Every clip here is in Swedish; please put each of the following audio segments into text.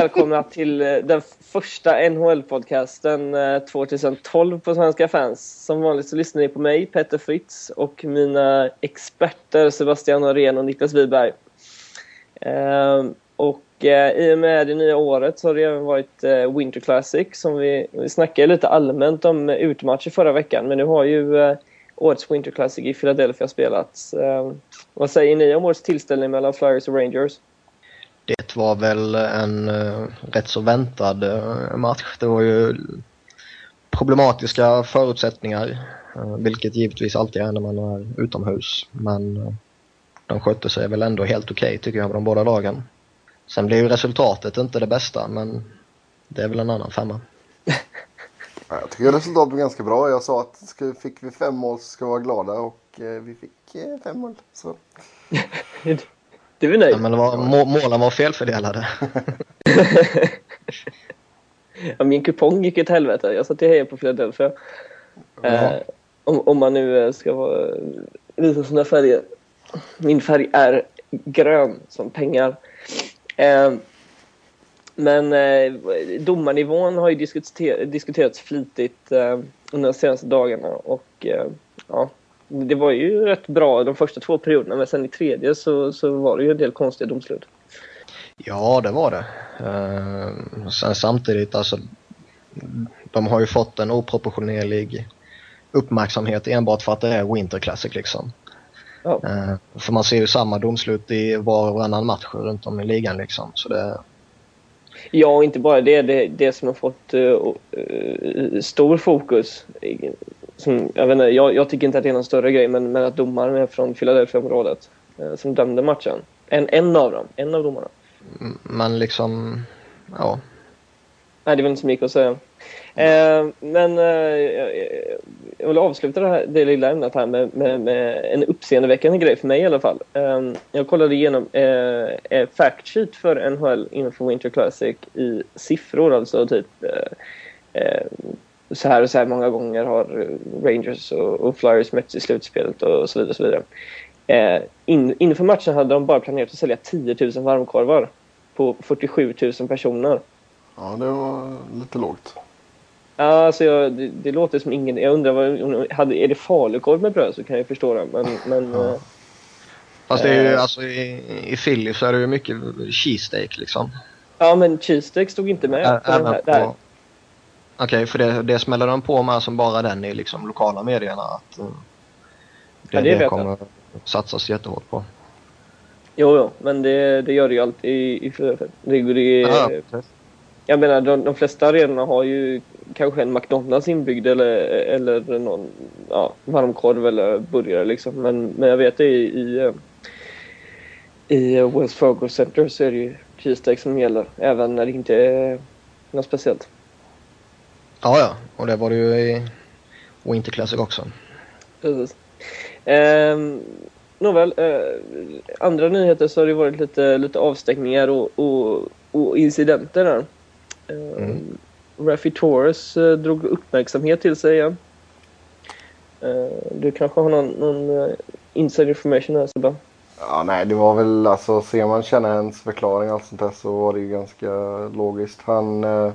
Välkomna till eh, den första NHL-podcasten 2012 eh, på Svenska fans. Som vanligt så lyssnar ni på mig, Petter Fritz, och mina experter Sebastian Norén och Niklas Wiberg. Ehm, och eh, i och med det nya året så har det även varit Winter Classic som vi, vi snackade lite allmänt om utmatcher förra veckan. Men nu har ju årets Winter Classic i Philadelphia spelats. Ehm, vad säger ni om årets tillställning mellan Flyers och Rangers? Det var väl en uh, rätt så väntad uh, match. Det var ju problematiska förutsättningar, uh, vilket givetvis alltid är när man är utomhus. Men de skötte sig väl ändå helt okej okay, tycker jag, de båda lagen. Sen blev ju resultatet inte det bästa, men det är väl en annan femma. Jag tycker resultatet var ganska bra. Jag sa att ska, fick vi fem mål så ska vi vara glada och vi fick fem mål. Så. Du är nöjd? Ja, men det var, må, målen var felfördelade. ja, min kupong gick åt helvete. Jag satt och hejade på Philadelphia. Eh, om, om man nu eh, ska vara, visa sina färger. Min färg är grön som pengar. Eh, men eh, domarnivån har ju diskuter diskuterats flitigt eh, under de senaste dagarna och eh, ja, det var ju rätt bra de första två perioderna men sen i tredje så, så var det ju en del konstiga domslut. Ja, det var det. Uh, sen samtidigt alltså, de har ju fått en oproportionerlig uppmärksamhet enbart för att det är Winter Classic liksom. Ja. Uh, för man ser ju samma domslut i var och varannan match runt om i ligan liksom. Så det... Ja, och inte bara det. Det, det som har fått uh, stor fokus som, jag, vet inte, jag, jag, tycker inte att det är någon större grej, men, men att domaren är från Philadelphia-området eh, som dömde matchen. En, en av dem, en av domarna. Men liksom, ja. Nej, det är väl inte så mycket att säga. Eh, men eh, jag vill avsluta det, här, det lilla ämnet här med, med, med, en uppseendeväckande grej för mig i alla fall. Eh, jag kollade igenom eh, eh fact sheet för NHL inför Winter Classic i siffror, alltså typ eh, eh så här och så här många gånger har Rangers och, och Flyers mötts i slutspelet och så vidare. Och så vidare. Eh, in, inför matchen hade de bara planerat att sälja 10 000 varmkorvar på 47 000 personer. Ja, det var lite lågt. Ja, alltså jag, det, det, låter som ingen... Jag undrar, vad, hade, är det falukorv med bröd så kan jag förstå det. Men, men, ja. eh, Fast det är ju, eh, alltså i, i Philly så är det ju mycket cheesesteak liksom. Ja, men cheesesteak stod inte med. Ä, även här, på, Okej, för det, det smäller de på med som bara den i liksom lokala medierna. Att, uh, det, ja, det, det kommer jag. satsas jättehårt på. Jo, jo, men det, det gör det ju alltid i, i det, det, ja, Jag menar, de, de flesta arenorna har ju kanske en McDonalds inbyggd eller, eller någon ja, varmkorv eller burgare liksom. Men, men jag vet det i, i, i Wells Fargo Center så är det ju cheesesteak som gäller. Även när det inte är något speciellt. Ja, ja. Och det var det ju i Winter Classic också. Precis. Eh, nåväl, eh, andra nyheter så har det varit lite, lite avstängningar och, och, och incidenter där. Eh, mm. Raffi Torres eh, drog uppmärksamhet till sig igen. Eh, du kanske har någon, någon uh, inside information här Sebbe? Ja, nej, det var väl alltså, ser man Shanahan's förklaring och allt sånt där så var det ju ganska logiskt. Han eh,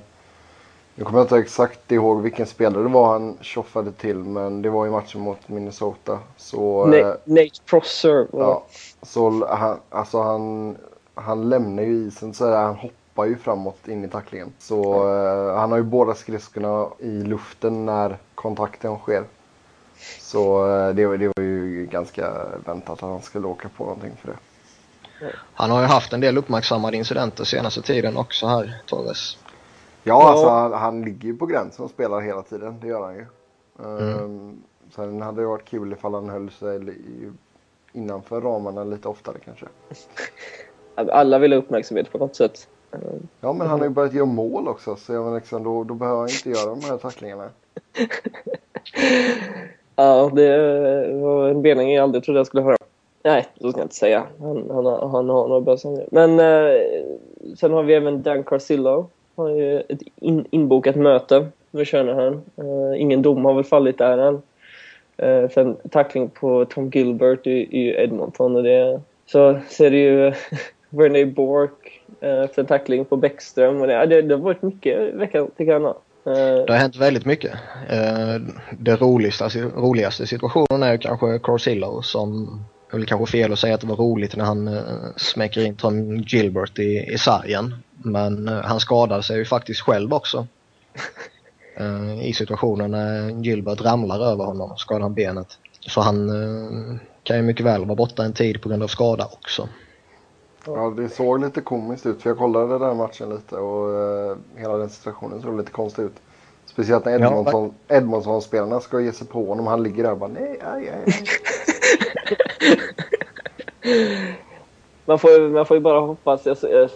jag kommer inte exakt ihåg vilken spelare det var han tjoffade till men det var i matchen mot Minnesota. Så, Nate, eh, Nate Prosser. Ja, så han, alltså han, han lämnar ju isen så han hoppar ju framåt in i tacklingen. Så eh, han har ju båda skridskorna i luften när kontakten sker. Så eh, det, det var ju ganska väntat att han skulle åka på någonting för det. Han har ju haft en del uppmärksammade incidenter senaste tiden också här, Torres. Ja, alltså han, han ligger ju på gränsen och spelar hela tiden. Det gör han ju. Mm. Um, sen hade det varit kul ifall han höll sig innanför ramarna lite oftare kanske. Alla vill ha uppmärksamhet på något sätt. Ja, men han har ju börjat göra mål också så jag liksom, då, då behöver han inte göra de här tacklingarna. ja, det var en mening jag aldrig trodde jag skulle höra. Nej, så ska jag inte säga. Han, han, han har några bra. Men eh, sen har vi även Dan Carcillo har ju ett in, inbokat möte med Shanahan. Uh, eh, ingen dom har väl fallit där än. Eh, uh, för en tackling på Tom Gilbert i, i Edmonton. Och det, så ser det ju Verney Bork uh, efter en tackling på Bäckström. Och det, det, det har varit mycket i veckan tycker jag. Det har hänt väldigt mycket. Den Det roligaste, alltså, roligaste situationen är kanske Corsillo som det är väl kanske fel att säga att det var roligt när han smäcker in Tom Gilbert i, i sargen. Men eh, han skadade sig ju faktiskt själv också. Eh, I situationen när Gilbert ramlar över honom skadar han benet. Så han eh, kan ju mycket väl vara borta en tid på grund av skada också. Ja, det såg lite komiskt ut för jag kollade den där matchen lite och eh, hela den situationen såg lite konstig ut. Speciellt när Edmonton, Edmonton-spelarna ska ge sig på honom. Han ligger där och bara nej, aj, aj. man, får, man får ju bara hoppas. Jag, jag,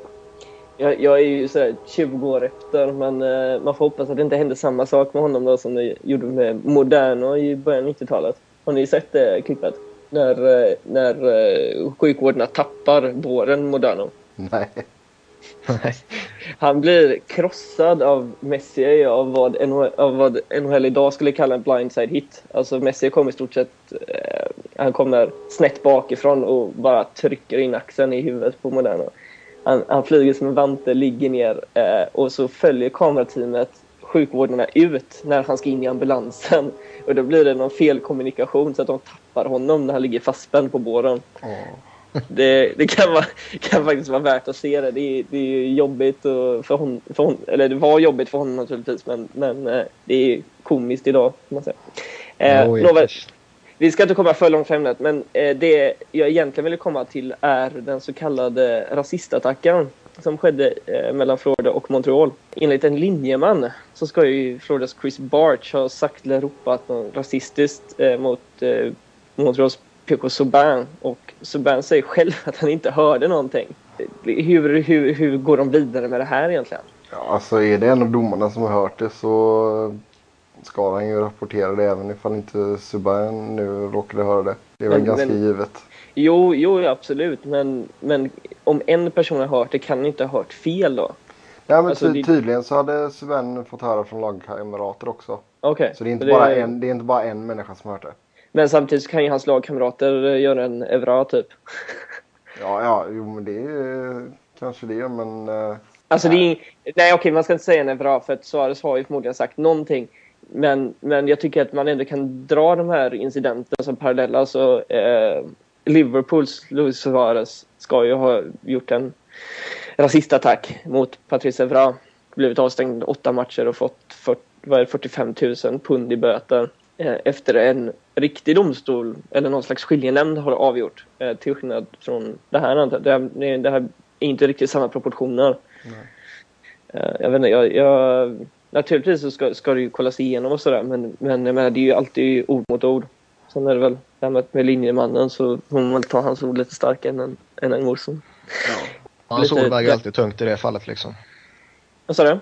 jag, jag är ju sådär 20 år efter, men eh, man får hoppas att det inte händer samma sak med honom då som det gjorde med Moderno i början av 90-talet. Har ni sett det klippet? När, eh, när eh, sjukvårdarna tappar båren Moderno. nej. Han blir krossad av Messi av vad, NHL, av vad NHL idag skulle kalla en blindside hit. Alltså Messi kommer i stort sett, eh, han kommer snett bakifrån och bara trycker in axeln i huvudet på Moderno. Han, han flyger som en vante, ligger ner eh, och så följer kamerateamet sjukvårdarna ut när han ska in i ambulansen. Och då blir det någon felkommunikation så att de tappar honom när han ligger fastspänd på båren. Åh. Det, det kan, vara, kan faktiskt vara värt att se det. Det är, det är jobbigt för hon, för hon, eller det var jobbigt för honom naturligtvis, men, men eh, det är komiskt idag, man säga. Eh, Jo, nåväl vi ska inte komma för långt från ämnet, men eh, det jag egentligen ville komma till är den så kallade rasistattacken som skedde eh, mellan Florida och Montreal. Enligt en linjeman så ska ju Floridas Chris Barch ha sagt eller ropat något rasistiskt eh, mot eh, Montreals PK Subban och Subban säger själv att han inte hörde någonting. Hur, hur, hur går de vidare med det här egentligen? Ja, alltså är det en av domarna som har hört det så ska han ju rapportera det även ifall inte Subban nu råkade höra det. Det är väl Men- ganska men- givet. Jo, jo absolut, men, men om en person har hört det kan han inte ha hört fel då? Ja, men Alltså, ty- tydligen så hade Subban fått höra från lagkamrater också. Okej. Så det är, inte det- bara en, det är inte bara en människa som har hört det. Men samtidigt kan ju hans lagkamrater göra en Evra typ. Ja, ja, jo men det är kanske det men... eh, Alltså det är, nej okej man ska inte säga en Evra för att Suarez har ju förmodligen sagt någonting. Men, men jag tycker att man ändå kan dra de här incidenterna som parallella. Alltså, eh, Liverpools Luis Suarez ska ju ha gjort en rasistattack mot Patrice Evra. Blivit avstängd åtta matcher och fått 40, vad är det, 45 000 pund i böter. Eh, efter en riktig domstol eller någon slags skiljenämnd har avgjort. Eh, till skillnad från det här. Det här, det här är inte riktigt samma proportioner. Eh, jag vet inte, jag, jag, naturligtvis så ska, ska det ju kollas igenom och sådär men, men jag menar, det är ju alltid ord mot ord. Sen är det väl det här med, med linjemannen så får man väl ta hans ord lite starkare än en, än en Olsson. Hans ord väger ju alltid tungt i det fallet liksom. Vad sa du?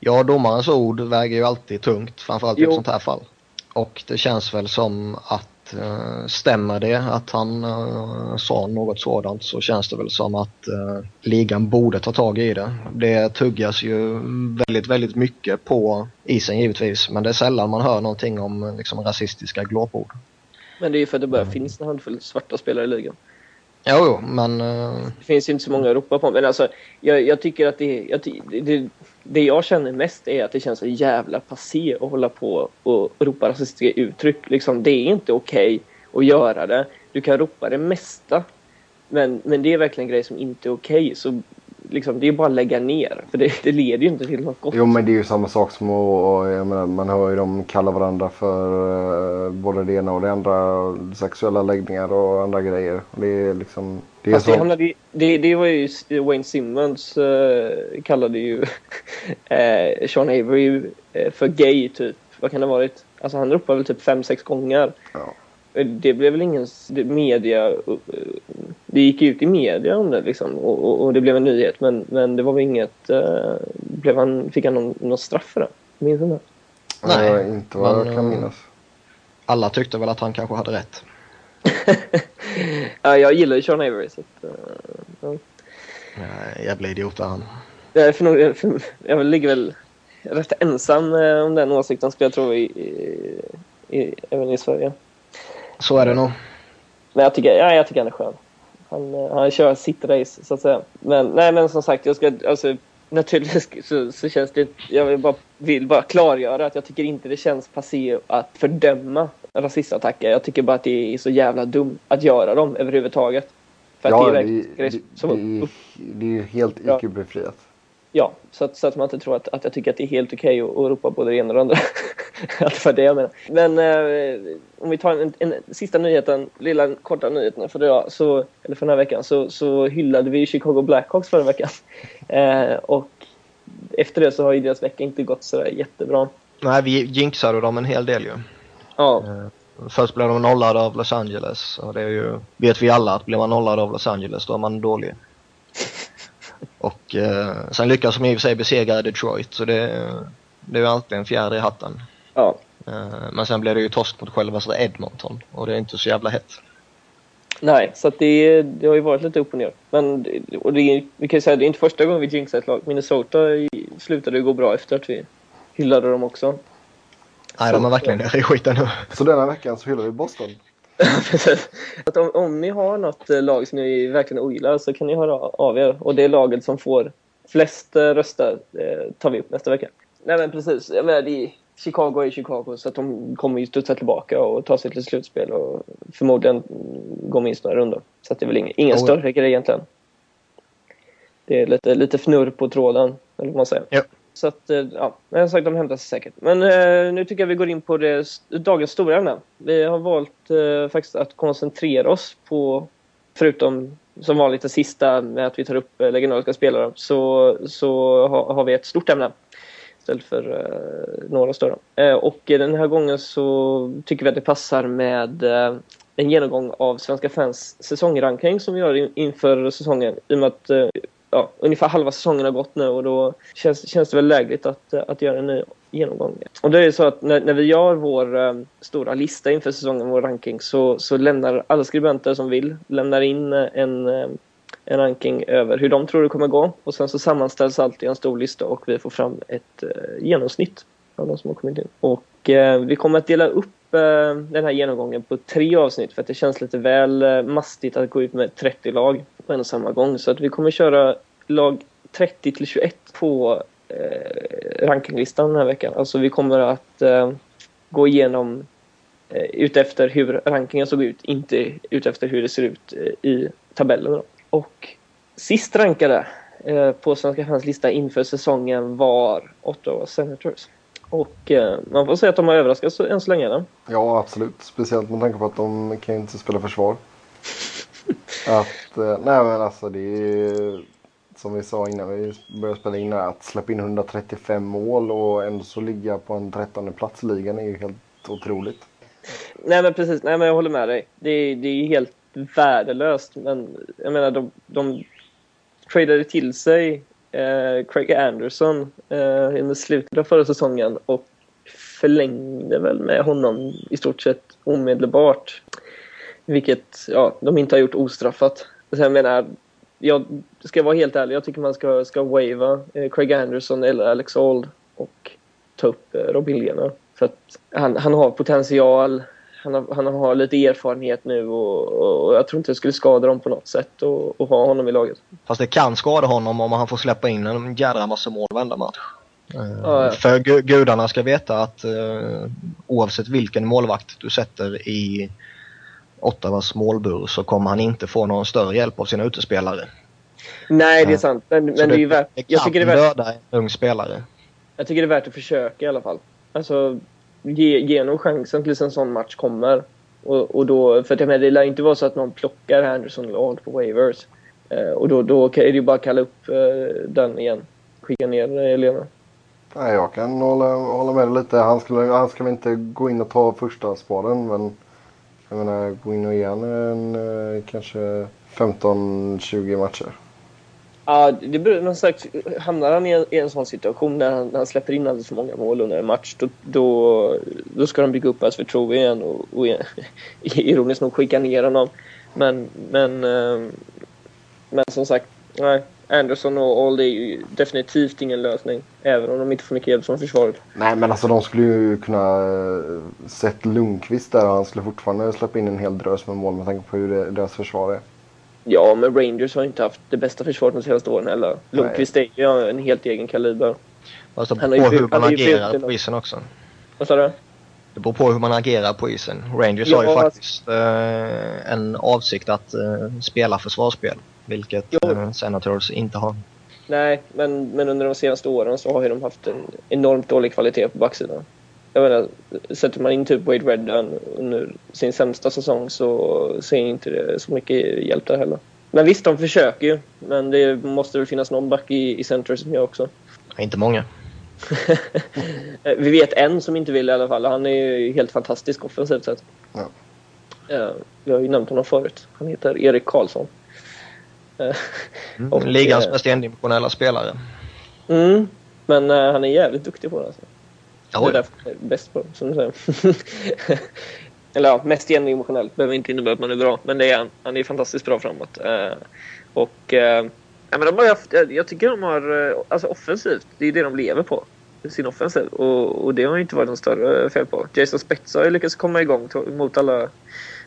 Ja, domarens ord väger ju alltid tungt, framförallt i Jo. ett sånt här fall. Och det känns väl som att stämmer det att han eh, sa något sådant så känns det väl som att eh, ligan borde ta tag i det. Det tuggas ju väldigt, väldigt mycket på isen givetvis, men det är sällan man hör någonting om eh, liksom, rasistiska glåpord. Men det är ju för att det bara finns en handfull svarta spelare i ligan. Jo, jo, men eh, Det finns ju inte så många att ropa på. Men alltså, jag, jag tycker att det, jag, det, det, det jag känner mest är att det känns så jävla passé att hålla på och ropa rasistiska uttryck. Liksom, det är inte okej att göra det. Du kan ropa det mesta. Men, men det är verkligen en grej som inte är okej. Så liksom, det är bara att lägga ner. För det, det leder ju inte till något gott. Jo men det är ju samma sak som att, menar, man hör ju dem kalla varandra för eh, både det ena och det andra. Sexuella läggningar och andra grejer. Det är liksom... Det är Fast det, så, hamnade, ju- det, det var ju Wayne Simmons eh, kallade ju eh, Sean Avery eh, för gay typ. Vad kan det ha varit? Alltså han ropade väl typ fem, sex gånger. Ja. Det blev väl ingen media... eh, Det gick ut i media om det liksom och, och, och det blev en nyhet men, men det var väl inget... Eh, blev han, fick han någon, någon straff för det? Minns du det? Nej, Nej, inte vad men, jag kan eh, minnas. alla tyckte väl att han kanske hade rätt. ja, jag gillar ju Sean Avery så att, ja. Eh, Jävla idiot är han. Jag, är för nog, för, jag ligger väl rätt ensam om den åsikten skulle jag tro i, i, i, även i Sverige. Så är det nog. Men jag tycker, ja, jag tycker han är skön. Han, eh, han kör sitt race så att säga. Men nej, men som sagt, jag ska alltså naturligtvis så, så känns det... Jag vill bara, vill bara klargöra att jag tycker inte det känns passé att fördöma rasistattacker. Jag tycker bara att det är så jävla dumt att göra dem överhuvudtaget. För ja, det, är, det, det, det, det är helt IQ-befriat. Ja, så att, så att man inte tror att, att jag tycker att det är helt okej okay att, att ropa både det ena och det andra. det var det jag menar. Men eh, om vi tar en, en, en, sista nyheten, lilla korta nyheten för, idag, så, eller för den här veckan, så, så hyllade vi Chicago Blackhawks förra veckan. Eh, och efter det så har ju deras vecka inte gått så jättebra. Nej, vi jinxade dem en hel del ju. Ja. Eh, först blev de nollade av Los Angeles och det är ju, vet vi alla att blir man nollad av Los Angeles då är man dålig. Och eh, sen lyckas de i och för sig besegra Detroit så det, det är ju alltid en fjärde i hatten. Ja. Eh, men sen blev det ju torsk mot själva Edmonton och det är inte så jävla hett. Nej, så att det, det har ju varit lite upp och ner. Men och det, vi kan ju säga det är inte första gången vi jinxar ett lag. Minnesota slutade ju gå bra efter att vi hyllade dem också. Nej, så de är verkligen nere i skiten nu. Så denna veckan så hyllar vi Boston? att om, om ni har något eh, lag som ni verkligen ogillar så kan ni höra av er. Och det laget som får flest eh, röster eh, tar vi upp nästa vecka. Nej men precis. Jag menar, det är, Chicago är Chicago så att de kommer ju studsa tillbaka och ta sig till slutspel och förmodligen gå minst några rundor. Så att det är väl ingen, ingen oh. större grej egentligen. Det är lite, lite fnurr på tråden, eller vad man säger. Ja. Så att, eh, ja, jag sagt, de hämtar sig säkert. Men eh, nu tycker jag vi går in på det, dagens stora ämne. Vi har valt eh, faktiskt att koncentrera oss på, förutom som vanligt det sista med att vi tar upp eh, legendariska spelare, så, så ha, har vi ett stort ämne istället för eh, några större. Eh, och den här gången så tycker vi att det passar med eh, en genomgång av Svenska fans säsongranking som vi gör inför säsongen i och med att eh, ja, ungefär halva säsongen har gått nu och då känns, känns det väl lägligt att, att göra en ny genomgång. Och det är så att när, när vi gör vår um, stora lista inför säsongen, vår ranking, så, så lämnar alla skribenter som vill lämnar in eh, en, um, en ranking över hur de tror det kommer gå. Och sen så sammanställs i en stor lista och vi får fram ett uh, genomsnitt av de som har kommit in. Och uh, vi kommer att dela upp Eh, den här genomgången på tre avsnitt för att det känns lite väl eh, mastigt att gå ut med 30 lag på en och samma gång. Så att vi kommer köra lag 30 till 21 på eh, rankinglistan den här veckan. Alltså vi kommer att eh, gå igenom eh, utefter hur rankingen såg ut, inte utefter hur det ser ut eh, i tabellen. Och sist rankade eh, på Svenska fans lista inför säsongen var Ottawa Senators. Och eh, man får säga att de har överraskat än så länge. Eller? Ja, absolut. Speciellt med tanke på att de kan inte spela försvar. att, eh, nej men alltså det är som vi sa innan vi började spela in att släppa in 135 mål och ändå så ligga på en 13 plats i ligan är ju helt otroligt. Nej men precis, nej men jag håller med dig. Det är, det är helt värdelöst men jag menar de, de tradade till sig eh, Craig Anderson eh, under slutet av förra säsongen och förlängde väl med honom i stort sett omedelbart. Vilket ja, de inte har gjort ostraffat. Så jag menar, jag ska vara helt ärlig, jag tycker man ska, ska wava eh, Craig Anderson eller Alex Old och ta upp eh, Robin Lehner. För att han, han har potential, han har, han har lite erfarenhet nu och, och jag tror inte det skulle skada dem på något sätt att ha honom i laget. Fast det kan skada honom om han får släppa in en jädra massa mål varenda match. Ja, ja. För gudarna ska veta att uh, oavsett vilken målvakt du sätter i Ottawas målbur så kommer han inte få någon större hjälp av sina utespelare. Nej, det är sant. Men, men det, det, är ju värt... Det jag tycker det är värt... döda en ung spelare. Jag tycker det är värt att försöka i alla fall. Alltså, ge, ge någon chansen tills en sån match kommer. Och, och då, för att jag det lär inte vara så att någon plockar Anderson eller på Wavers. Eh, och då, då är det ju bara att kalla upp eh, den igen. Skicka ner eh, Elena. Lena. Nej, jag kan hålla, hålla med dig lite. Han skulle, han ska väl inte gå in och ta första spaden men jag menar, gå in och ge honom en, eh, kanske 15-20 matcher. Ja, det beror, någon slags, hamnar han i en, i en sån situation där han, han, släpper in alldeles för många mål under en match då, då, då ska de bygga upp hans förtroende igen och, och ironiskt nog skicka ner honom. Men, men, ehm, men som sagt, nej. Anderson och Old är ju definitivt ingen lösning. Även om de inte får mycket hjälp från försvaret. Nej men alltså de skulle ju kunna eh, sett Lundqvist där och han skulle fortfarande släppa in en hel drös med mål med tanke på hur deras försvar är. Ja, men Rangers har inte haft det bästa försvaret de senaste åren heller. Lundqvist är ju en helt egen kaliber. Alltså, beror på hur man agerar på isen också. Vad sa du? Det beror på hur man agerar på isen. Rangers ja, har ju faktiskt eh, en avsikt att eh, spela försvarsspel. Vilket eh, Senators inte har. Nej, men, men under de senaste åren så har ju de haft en enormt dålig kvalitet på backsidan. Jag menar, sätter man in typ Wade Redden under sin sämsta säsong så ser inte det så mycket hjälp där heller. Men visst, de försöker ju. Men det måste väl finnas någon back i, i center som gör också. Inte många. Vi vet en som inte vill i alla fall. Han är ju helt fantastisk offensivt sett. Ja. Vi har ju nämnt honom förut. Han heter Erik Karlsson. Mm, och, ligans mest endimensionella spelare. Mm, men uh, han är jävligt duktig på det. Alltså. Ja, det är därför bäst på som du säger. Eller ja, mest endimensionellt behöver inte innebära att man är bra. Men det är han. Han är fantastiskt bra framåt. och Ja, men de har haft, jag tycker de har, alltså offensivt, det är det de lever på sin offensiv. Och, och det har inte varit någon större fel på. Jason Spetz har ju lyckats komma igång mot alla,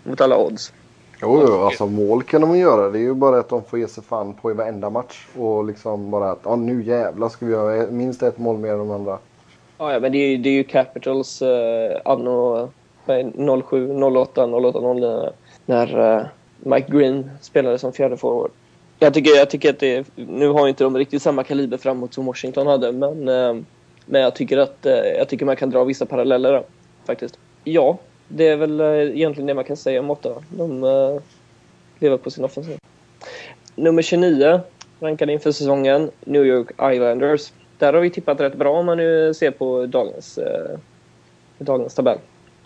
mot alla odds. Jo, jo, alltså mål kan de göra. Det är ju bara att de får ge sig fan på i varenda match. Och liksom bara att, ja nu jävlar ska vi göra minst ett mål mer än de andra. Ja, ja men det är ju, det är ju Capitals eh, anno 07, 08, 08, 09 när eh, Mike Green spelade som fjärde forward. Jag tycker, jag tycker att det, nu har inte de riktigt samma kaliber framåt som Washington hade, men eh, men jag tycker att eh, jag tycker man kan dra vissa paralleller där, faktiskt. Ja, det är väl eh, egentligen det man kan säga om Ottawa. De uh, lever på sin offensiv. Nummer 29 rankade inför säsongen, New York Islanders. Där har vi tippat rätt bra om man nu ser på dagens, uh, dagens tabell.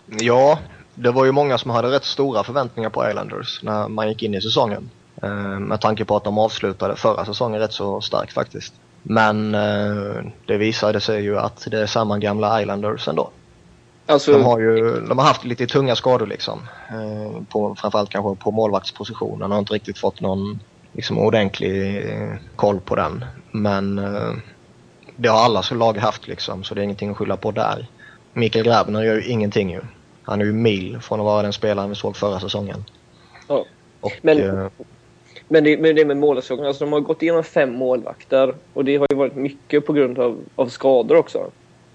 Ja, det var ju många som hade rätt stora förväntningar på Islanders när man gick in i säsongen. Uh, med tanke på att de avslutade förra säsongen rätt så starkt faktiskt. Men eh, det visade sig ju att det är samma gamla Islanders ändå. Alltså... De, har ju, de har haft lite tunga skador liksom. Eh, på, framförallt kanske på målvaktspositionen. Har inte riktigt fått någon liksom, ordentlig eh, koll på den. Men eh, det har alla lag haft liksom, så det är ingenting att skylla på där. Mikael Grabner gör ju ingenting ju. Han är ju mil från att vara den spelaren vi såg förra säsongen. Ja. Och, men, eh, men det, men det med målvaktsfrågan, alltså de har gått igenom fem målvakter och det har ju varit mycket på grund av, av skador också.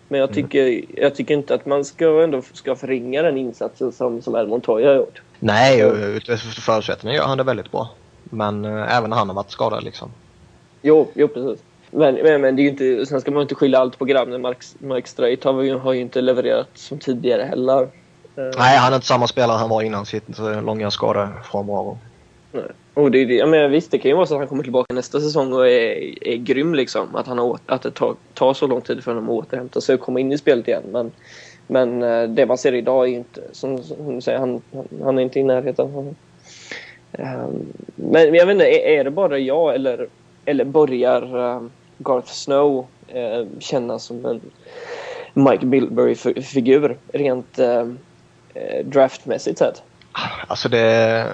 Men jag mm. tycker, mm. jag tycker inte att man ska, ändå ska förringa den insatsen som, som El Montoya har gjort. Nej, utifrån förutsättningarna gör han det väldigt bra. Men äh, även han har varit skadad liksom. Jo, jo precis. Men, men, men det är ju inte, sen ska man inte skylla allt på grabben. Mark, Mark Streit har ju, har ju inte levererat som tidigare heller. Eh. Nej, han är inte samma spelare han var innan sitt långa skadefrånvaro. Nej. Och det, det, jag menar, visst, det kan ju vara så att han kommer tillbaka nästa säsong och är, är grym. Liksom. Att, han har, att det tar, tar så lång tid för honom att återhämta sig och komma in i spelet igen. Men, men eh, det man ser idag är ju inte... Som, som du säger, han, han är inte i närheten. Um, men jag vet inte, är, är det bara jag eller, eller börjar uh, Garth Snow uh, kännas som en Mike Bilberry-figur rent uh, draftmässigt sett? Alltså det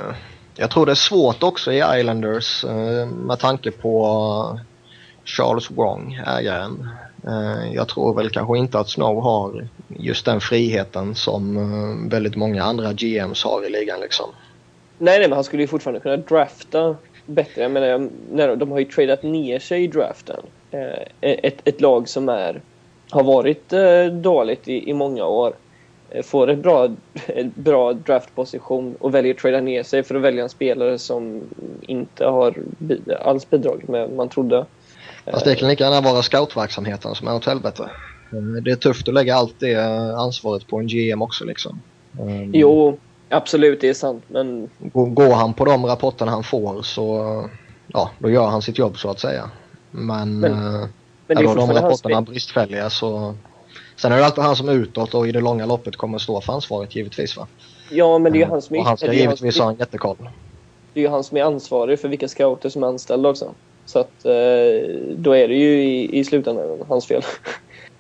jag tror det är svårt också i Islanders med tanke på Charles Wrong, ägaren. Jag tror väl kanske inte att Snow har just den friheten som väldigt många andra GMs har i ligan liksom. Nej, nej, men han skulle ju fortfarande kunna drafta bättre. Jag menar, när de har ju tradat ner sig i draften. Ett, ett lag som är, har varit dåligt i, i många år får en bra, bra draftposition och väljer att trada ner sig för att välja en spelare som inte har alls bidragit med vad man trodde. Fast det kan lika gärna vara scoutverksamheten som är åt helvete. Det är tufft att lägga allt det ansvaret på en GM också liksom. Jo, absolut det är sant men... Går han på de rapporterna han får så ja, då gör han sitt jobb så att säga. Men, men, uh, men är de rapporterna bristfälliga så Sen är det alltid han som utåt och i det långa loppet kommer stå för ansvaret givetvis va. Ja men det är ju han som är... Och han ska givetvis ha en jättekoll. Det är ju han som är ansvarig för vilka scouter som är anställda också. Så att eh, då är det ju i, i slutändan hans fel.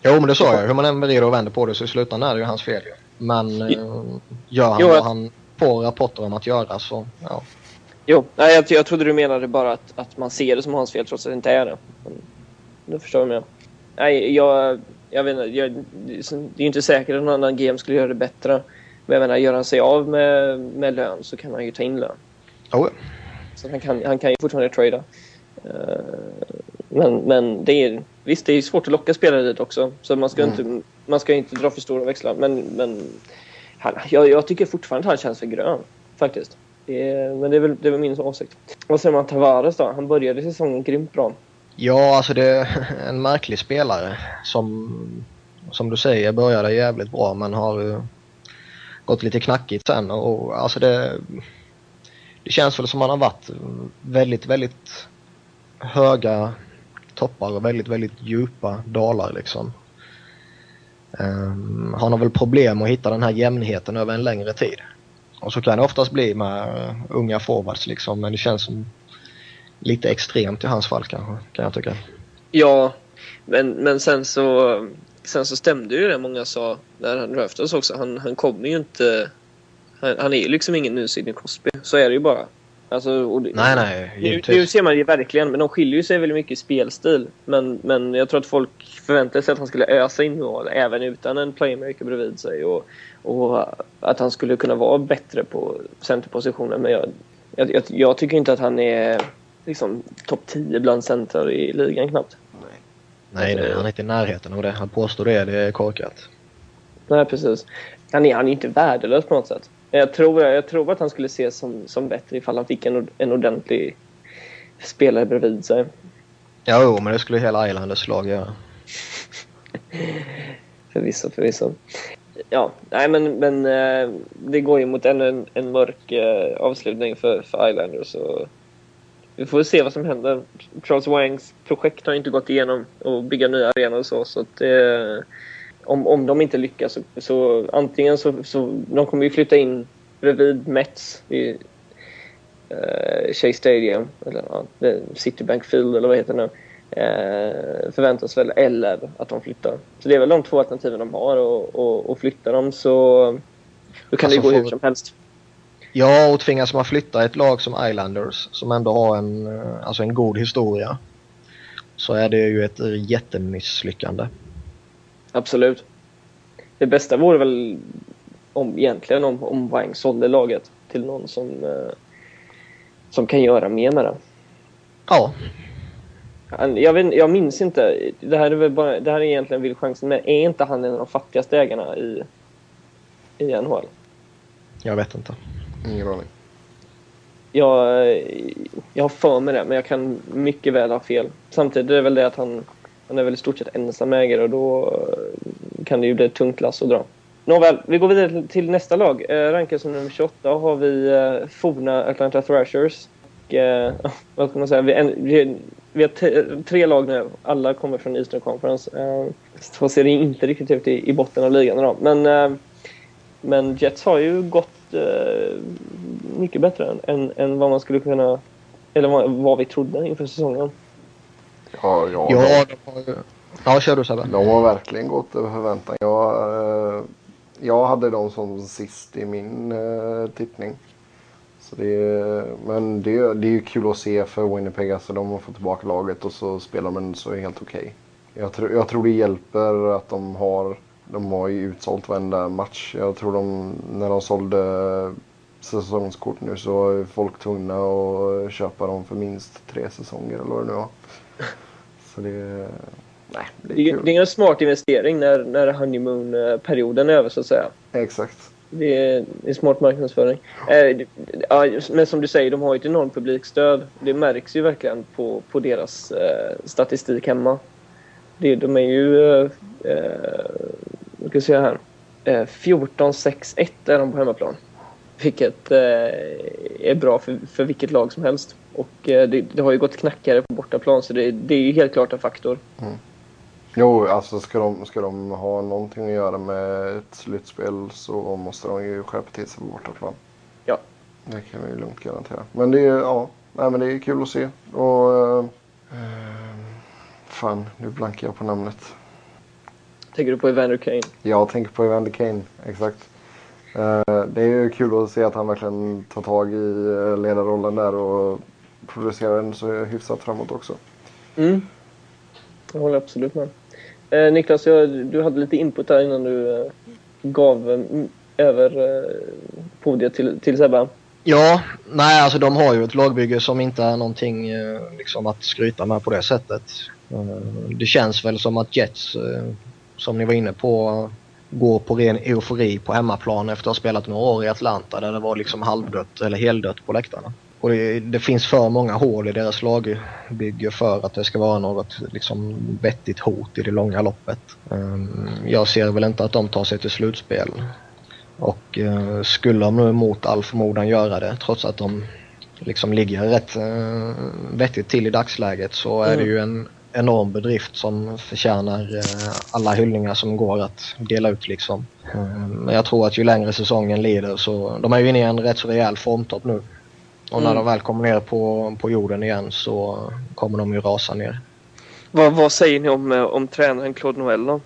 Jo men det sa jag, hur man än vrider och vänder på det så i slutändan är det ju hans fel ju. Men eh, gör han jo, vad han får rapporter om att göra så ja. Jo, nej, jag, jag trodde du menade bara att, att man ser det som hans fel trots att det inte är det. Men, nu förstår jag mer. Nej, jag, jag vet inte, jag, det är ju inte säkert att någon annan GM skulle göra det bättre. Men jag menar, gör han sig av med, med lön så kan han ju ta in lön. Oh. Så han kan, han kan ju fortfarande trada. Eh, men, men det är, visst, det är svårt att locka spelare dit också. Så man ska, mm. inte, man ska inte dra för stora växlar. Men, men han, jag, jag tycker fortfarande att han känns för grön. Faktiskt. Det är, men det är, väl, det är väl min åsikt. Vad säger man Tavares då? Han började säsongen grymt bra. Ja, alltså det är en märklig spelare som, som du säger, började jävligt bra men har gått lite knackigt sen och alltså det, det känns väl som han har varit väldigt, väldigt höga toppar och väldigt, väldigt djupa dalar liksom. Um, han har väl problem att hitta den här jämnheten över en längre tid. Och så kan det oftast bli med eh, unga forwards liksom, men det känns som lite extremt i hans fall kanske, kan jag tycka. Ja, men, men sen så sen så stämde ju det många sa när han draftades också. Han, han kommer ju inte... Han, han är ju liksom ingen ny Sidney Crosby. Så är det ju bara. Alltså, det, nej, nej. Nu, nu ser man det verkligen, men de skiljer sig väldigt mycket i spelstil. Men, men jag tror att folk förväntade sig att han skulle ösa in mål även utan en playmaker bredvid sig. Och, och att han skulle kunna vara bättre på centerpositionen. Men jag, jag, jag tycker inte att han är liksom, topp 10 bland centrar i ligan knappt. Nej, nej, han är inte i närheten av det. Han påstår det, det är korkat. Nej, precis. Han är, han är inte värdelös på något sätt. Jag tror, jag tror att han skulle ses som, som bättre ifall han fick en, en ordentlig spelare bredvid sig. Ja, jo, men det skulle hela Islanders lag göra. förvisso, förvisso. Ja, nej men, men eh, det går ju mot ännu en, en mörk eh, avslutning för, för Islanders. Och vi får se vad som händer. Charles Wangs projekt har inte gått igenom och bygga nya arenor och så. så att, eh, om, om de inte lyckas så, så antingen så, så de kommer ju flytta in bredvid Mets i eh, Shea Stadium, eller ja, Citibank Field eller vad heter det nu. Eh, förväntas väl, eller att de flyttar. Så det är väl de två alternativen de har och, och, och flyttar de så då kan alltså det gå hur som helst. Ja, och tvingas man flytta ett lag som Islanders som ändå har en, eh, alltså en god historia så är det ju ett jättemisslyckande. Absolut. Det bästa vore väl om, egentligen om, om Wang sålde laget till någon som, eh, som kan göra mer med det. Ja. Jag, vet, jag minns inte. Det här är, väl bara, det här är egentligen vill chansen, men är inte han en av de fattigaste ägarna i, i NHL? Jag vet inte. Ingen aning. Jag, jag har för mig det, men jag kan mycket väl ha fel. Samtidigt är det väl det att han, han är väl i stort sett ensam ägare och då kan det ju bli ett tungt lass att dra. Nåväl, vi går vidare till nästa lag. Eh, rankad som nummer 28 har vi eh, forna Atlanta Thrashers. Och, eh, vad ska man säga? Vi, en, vi, vi har tre lag nu. Alla kommer från Eastern Conference. Eh, så ser det inte riktigt ut i, i botten av ligan idag. Men, eh, men Jets har ju gått eh, mycket bättre än, än vad man skulle kunna... Eller vad, vad vi trodde inför säsongen. Ja, ja, ja, de, har ju... Ja, kör du Sebbe. De har verkligen gått över förväntan. Jag, eh, jag hade dem som sist i min eh, tippning. Så det, men det, det är ju kul att se för Winnipeg. Alltså, de har fått tillbaka laget och så spelar de så helt okej. Okay. Jag, tr jag tror det hjälper att de har de har ju utsålt varenda match. Jag tror de, när de sålde säsongskort nu så var folk tvungna att köpa dem för minst tre säsonger eller vad det nu var. Så det, nej, det är kul. Det är en smart investering när, när honeymoon-perioden är över så att säga. Exakt. Det är, det är smart marknadsföring. Eh, ja, men som du säger, de har ju ett enormt publikstöd. Det märks ju verkligen på, på deras eh, statistik hemma. Det, de är ju eh, eh vi ska se här. Eh, 14-6-1 är de på hemmaplan. Vilket eh, är bra för, för vilket lag som helst. Och eh, det, det, har ju gått knackare på bortaplan så det, det är ju helt klart en faktor. Mm. Jo, alltså ska de, ska de ha någonting att göra med ett slutspel så måste de ju skärpa till sig på bortaplan. Ja. Det kan vi ju lugnt garantera. Men det är, ja, nej, men det är kul att se. Och, uh, fan, nu blankar jag på namnet. Tänker du på Evander Kane? Jag tänker på Evander Kane, exakt. Uh, det är ju kul att se att han verkligen tar tag i uh, ledarrollen där och producerar den så hyfsat framåt också. Mm. Jag håller absolut med. Eh, Niklas, jag, du hade lite input där innan du eh, gav eh, över eh, podiet till, till Sebbe. Ja, nej alltså de har ju ett lagbygge som inte är någonting eh, liksom att skryta med på det sättet. Eh, det känns väl som att Jets, eh, som ni var inne på, går på ren eufori på hemmaplan efter att ha spelat några år i Atlanta där det var liksom halvdött eller heldött på läktarna. Och det, det, finns för många hål i deras lagbygge för att det ska vara något liksom vettigt hot i det långa loppet. Jag ser väl inte att de tar sig till slutspel. Och uh, skulle de nu mot all förmodan göra det trots att de liksom ligger rätt uh, vettigt till i dagsläget så är det mm. ju en enorm bedrift som förtjänar uh, alla hyllningar som går att dela ut liksom. Men jag tror att ju längre säsongen lider så, de är ju inne i en rätt så rejäl formtopp nu. Och mm. när de väl kommer ner på, på jorden igen så kommer de ju rasa ner. Vad, vad säger ni om, om tränaren Claude Noël då?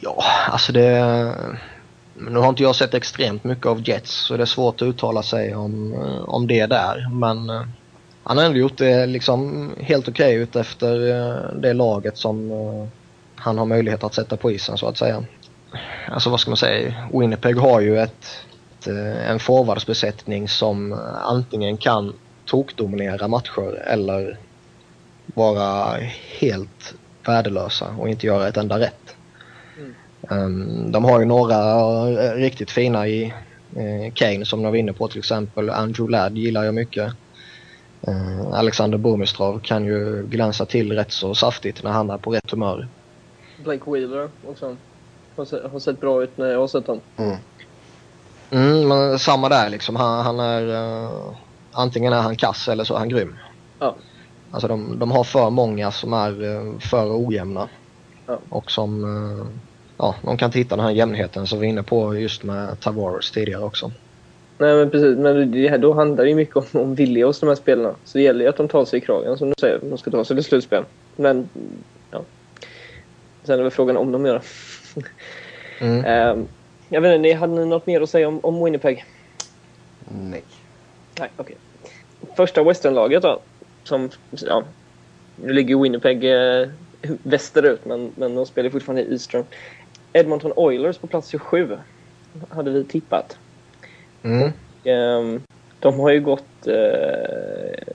Ja, alltså det nu har inte jag sett extremt mycket av Jets så det är svårt att uttala sig om, eh, om det där. Men eh, han har ändå gjort det liksom helt okej okay ut efter eh, det laget som han har möjlighet att sätta på isen så att säga. Alltså vad ska man säga? Winnipeg har ju ett, ett en forwardsbesättning som antingen kan tokdominera matcher eller vara helt värdelösa och inte göra ett enda rätt. Um, de har ju några riktigt fina i Kane som de var inne på till exempel. Andrew Ladd gillar jag mycket. Uh, Alexander Burmistrov kan ju glänsa till rätt så saftigt när han är på rätt humör. Blake Wheeler också. Har sett, har sett bra ut när jag har sett honom. Mm. Mm, men samma där liksom. Han, han är... Uh, antingen är han kass eller så är han grym. Ja. Alltså de, de har för många som är uh, för ojämna. Ja. Och som uh, ja, de kan inte hitta den här jämnheten som vi är inne på just med Tavares tidigare också. Nej men precis, men det, då handlar det ju mycket om, om vilja hos de här spelarna. Så det gäller ju att de tar sig i kragen som du säger. De ska ta sig till slutspel. Men, ja. Sen är väl frågan om de gör det. Mm. um, jag vet inte, hade ni något mer att säga om, om Winnipeg? Nej. Nej, okej. Okay. Första Westernlaget då. Som, ja. Nu ligger Winnipeg eh, västerut men, men de spelar fortfarande i Eastern. Edmonton Oilers på plats 27 hade vi tippat. Mm. Och, eh, de har ju gått... Eh,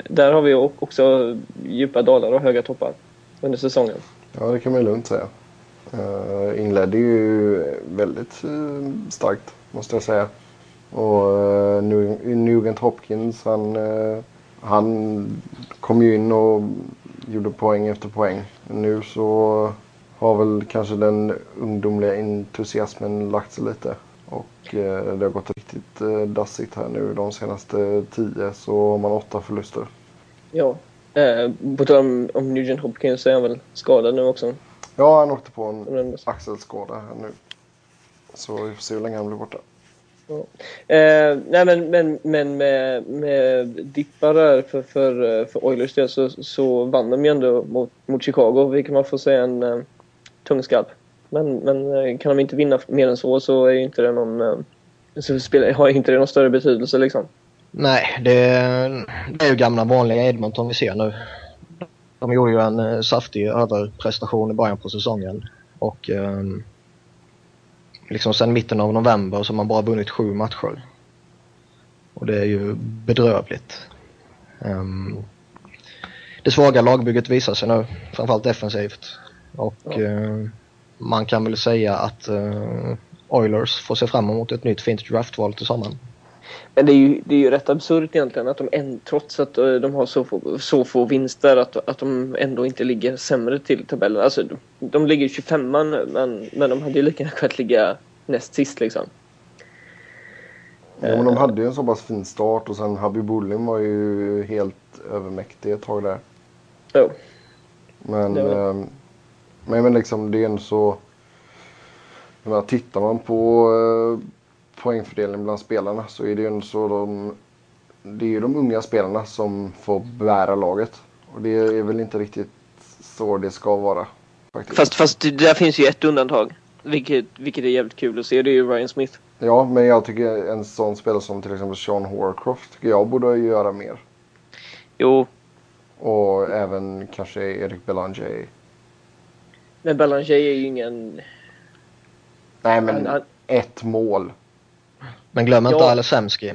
där har vi också djupa dalar och höga toppar under säsongen. Ja, det kan man lugnt säga. Uh, inledde ju väldigt uh, starkt, måste jag säga. Och uh, Nugent Hopkins, han, han kom ju in och gjorde poäng efter poäng. Nu så har väl kanske den ungdomliga entusiasmen lagt sig lite. Eh, det har gått riktigt eh, dassigt här nu de senaste tio så har man åtta förluster. Ja, eh, på tal om, om Nugent Hopkins så är han väl skadad nu också? Ja, han åkte på en axelskada här nu. Så vi får se hur länge han blir borta. Ja. Eh, nej men, men, men med, med dippar där för, för, för Oilers del så, så vann de ju ändå mot, mot Chicago, vilket man får säga en eh, tung skalp. Men, men eh, kan de inte vinna mer än så så är inte det någon, eh, så spelar, har inte det någon större betydelse liksom. Nej, det, det är ju gamla vanliga Edmonton vi ser nu. De gjorde ju en eh, saftig överprestation i början på säsongen. Och um, liksom sen mitten av november så har man bara vunnit sju matcher. Och det är ju bedrövligt. Um, det svaga lagbygget visar sig nu, framförallt defensivt. Och ja. uh, man kan väl säga att uh, Oilers får se fram emot ett nytt fint draftval till sommaren. Men det är ju, det är ju rätt absurt egentligen att de en, trots att eh, de har så få, så få vinster att, att de ändå inte ligger sämre till tabellen. Alltså de, de ligger 25 nu men, men de hade ju lika gärna kunnat ligga näst sist liksom. Ja, men de hade ju en så pass fin start och sen Habib Bullim var ju helt övermäktig ett tag där. Jo. Men, eh, men, men liksom det är ändå så. Jag menar, tittar man på eh, poängfördelningen bland spelarna så är det ju ändå så de. Det är ju de unga spelarna som får bära laget. Och det är väl inte riktigt så det ska vara. Faktiskt. Fast, fast där finns ju ett undantag. Vilket, vilket är jävligt kul att se. Det är ju Ryan Smith. Ja, men jag tycker en sån spelare som till exempel Sean Horcroft tycker jag borde göra mer. Jo. Och även kanske Erik Belanger. Men Belanger är ju ingen... Nej, men han, han... ett mål. Men glöm inte ja. Alesemski.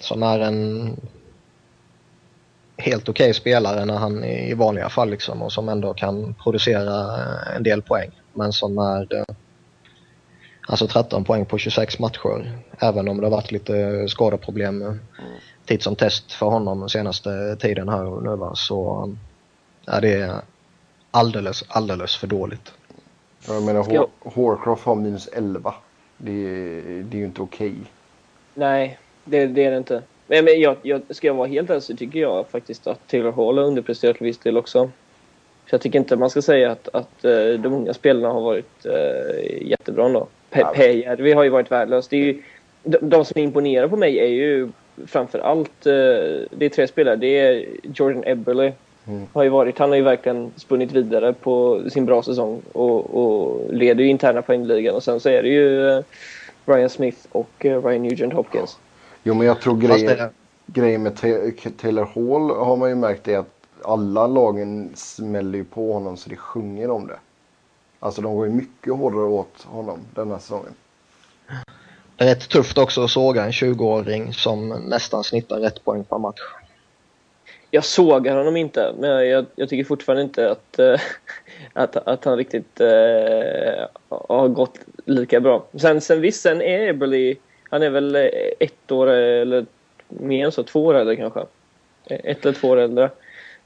som är en helt okej okay spelare när han i vanliga fall liksom och som ändå kan producera en del poäng. Men som är eh, alltså 13 poäng på 26 matcher. Även om det har varit lite skadeproblem mm. tid som test för honom den senaste tiden här nu va. Så är det alldeles, alldeles för dåligt. Jag menar Horcroft har minus 11. Det, det är ju inte okej. Okay. Nej, det, det är det inte. Men, men jag, jag, ska jag vara helt ärlig så tycker jag faktiskt att Taylor Hall har underpresterat till viss del också. Så jag tycker inte man ska säga att, att uh, de unga spelarna har varit uh, jättebra ändå. Pejärvi har ju varit värdelös. Det är ju, de, de som imponerar på mig är ju framför allt, uh, det är tre spelare. Det är Jordan Eberle. Mm. Har ju varit, han har ju verkligen spunnit vidare på sin bra säsong och, och leder ju interna poängligan. Och sen så är det ju Ryan Smith och Ryan Nugent Hopkins. Jo, men jag tror grejen, grejen med Taylor Hall har man ju märkt är att alla lagen smäller ju på honom så det sjunger om det. Alltså de går ju mycket hårdare åt honom denna säsongen. Det är rätt tufft också att såga en 20-åring som nästan snittar rätt poäng per match. Jag sågar honom inte, men jag, jag tycker fortfarande inte att, äh, att, att han riktigt äh, har gått lika bra. Sen, sen visst, sen är Eberly han är väl eh, ett år eller mer än så, två år äldre kanske. Ett eller två år äldre.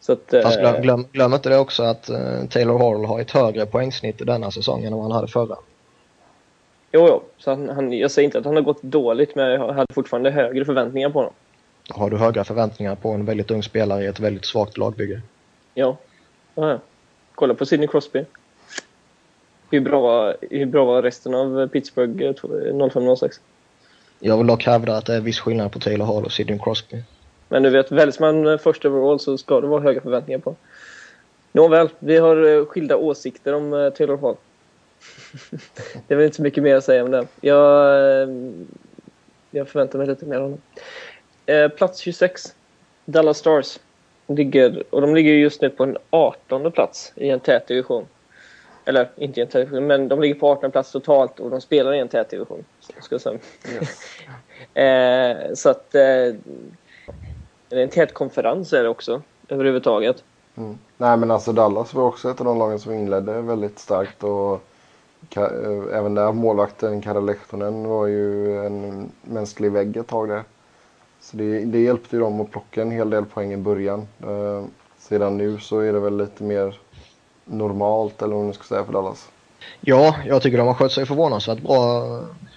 Så att, Fast glöm, glöm, glöm inte det också att Taylor Hall har ett högre poängsnitt denna säsongen än vad han hade förra. Jo, jo. Så han, han, jag säger inte att han har gått dåligt, men jag hade fortfarande högre förväntningar på honom. Har du höga förväntningar på en väldigt ung spelare i ett väldigt svagt lagbygge? Ja. ja. Kolla på Sidney Crosby. Hur bra, hur bra var resten av Pittsburgh 0506? Jag vill dock hävda att det är viss skillnad på Taylor Hall och Sidney Crosby. Men du vet, väljs man först overall så ska det vara höga förväntningar på. Nåväl, vi har eh, skilda åsikter om eh, Taylor Hall. det är väl inte så mycket mer att säga om det. Jag, eh, jag förväntar mig lite mer av honom. Plats 26. Dallas Stars. Ligger, och de ligger just nu på en 18 plats i en tät division. Eller inte i en tät division, men de ligger på 18 plats totalt och de spelar i en tät division. Ska säga. Yes. eh, så att... Eh, det är en tät konferens är det också, överhuvudtaget. Mm. Nej men alltså Dallas var också ett av de lagen som inledde väldigt starkt och eh, även där målvakten Kara Lehtonen var ju en mänsklig vägg ett tag där. Så det, det hjälpte ju dem att plocka en hel del poäng i början. Eh, sedan nu så är det väl lite mer normalt eller vad man ska säga för Dallas. Ja, jag tycker de har skött sig förvånansvärt bra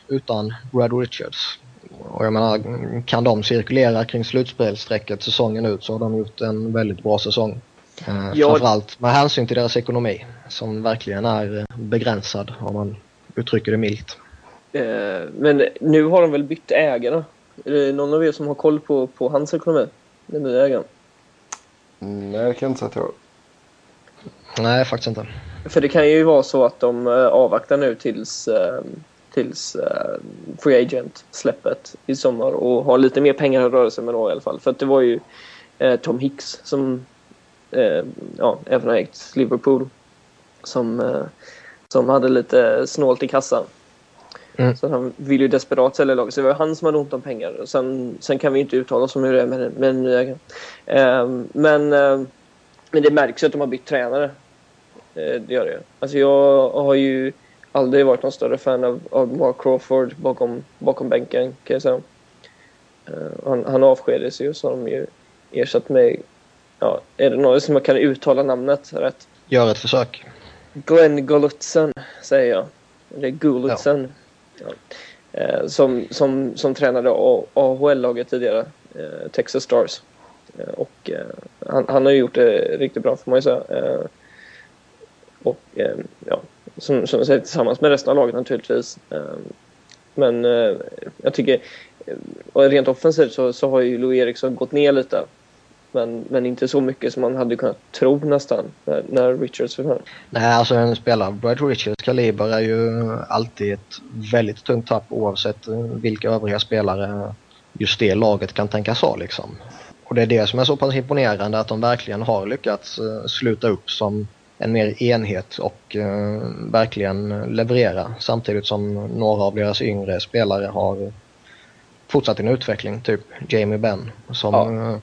utan Brad Richards. Och jag menar, kan de cirkulera kring slutspelssträcket säsongen ut så har de gjort en väldigt bra säsong. Eh, ja. Framförallt med hänsyn till deras ekonomi som verkligen är begränsad om man uttrycker det milt. Eh, men nu har de väl bytt ägare? Är det någon av er som har koll på, på hans ekonomi? Den nya ägaren? Mm, nej, det kan jag inte säga att jag har. Nej, faktiskt inte. För det kan ju vara så att de eh, avvaktar nu tills, eh, tills uh, Free Agent-släppet i sommar och har lite mer pengar att röra sig med då i alla fall. För att det var ju Tom Hicks som ja, även har ägt Liverpool som, som hade lite snålt i kassan. Mm. Så han vill ju desperat sälja laget. Så det var han som hade ont om pengar. Sen, sen kan vi inte uttala oss om hur det är med, med den nya ägaren. men, men det märks ju att de har bytt tränare. det gör det Alltså jag har ju aldrig varit någon större fan av, av Mark Crawford bakom, bakom bänken kan jag säga. Uh, han, han avskedades ju så har de ju ersatt med, ja, är det någon som kan uttala namnet rätt? Gör ett försök. Glenn Gulutzen säger jag. Det är Gulutzen. Ja. Ja. Eh, som, som, som tränade AHL-laget tidigare, eh, Texas Stars. Eh, och han, han har gjort det riktigt bra får man ju säga. och ja, som, som jag säger, tillsammans med resten av laget naturligtvis. Men jag tycker, rent offensivt så, så har ju Louis Eriksson gått ner lite. Men, men inte så mycket som man hade kunnat tro nästan när, när Richards försvann. Nej, alltså en spelare av Brad Richards kaliber är ju alltid ett väldigt tungt tapp oavsett vilka övriga spelare just det laget kan tänkas ha liksom. Och det är det som är så pass imponerande att de verkligen har lyckats eh, sluta upp som en mer enhet och uh, verkligen leverera samtidigt som några av deras yngre spelare har fortsatt en utveckling, typ Jamie Benn som ja.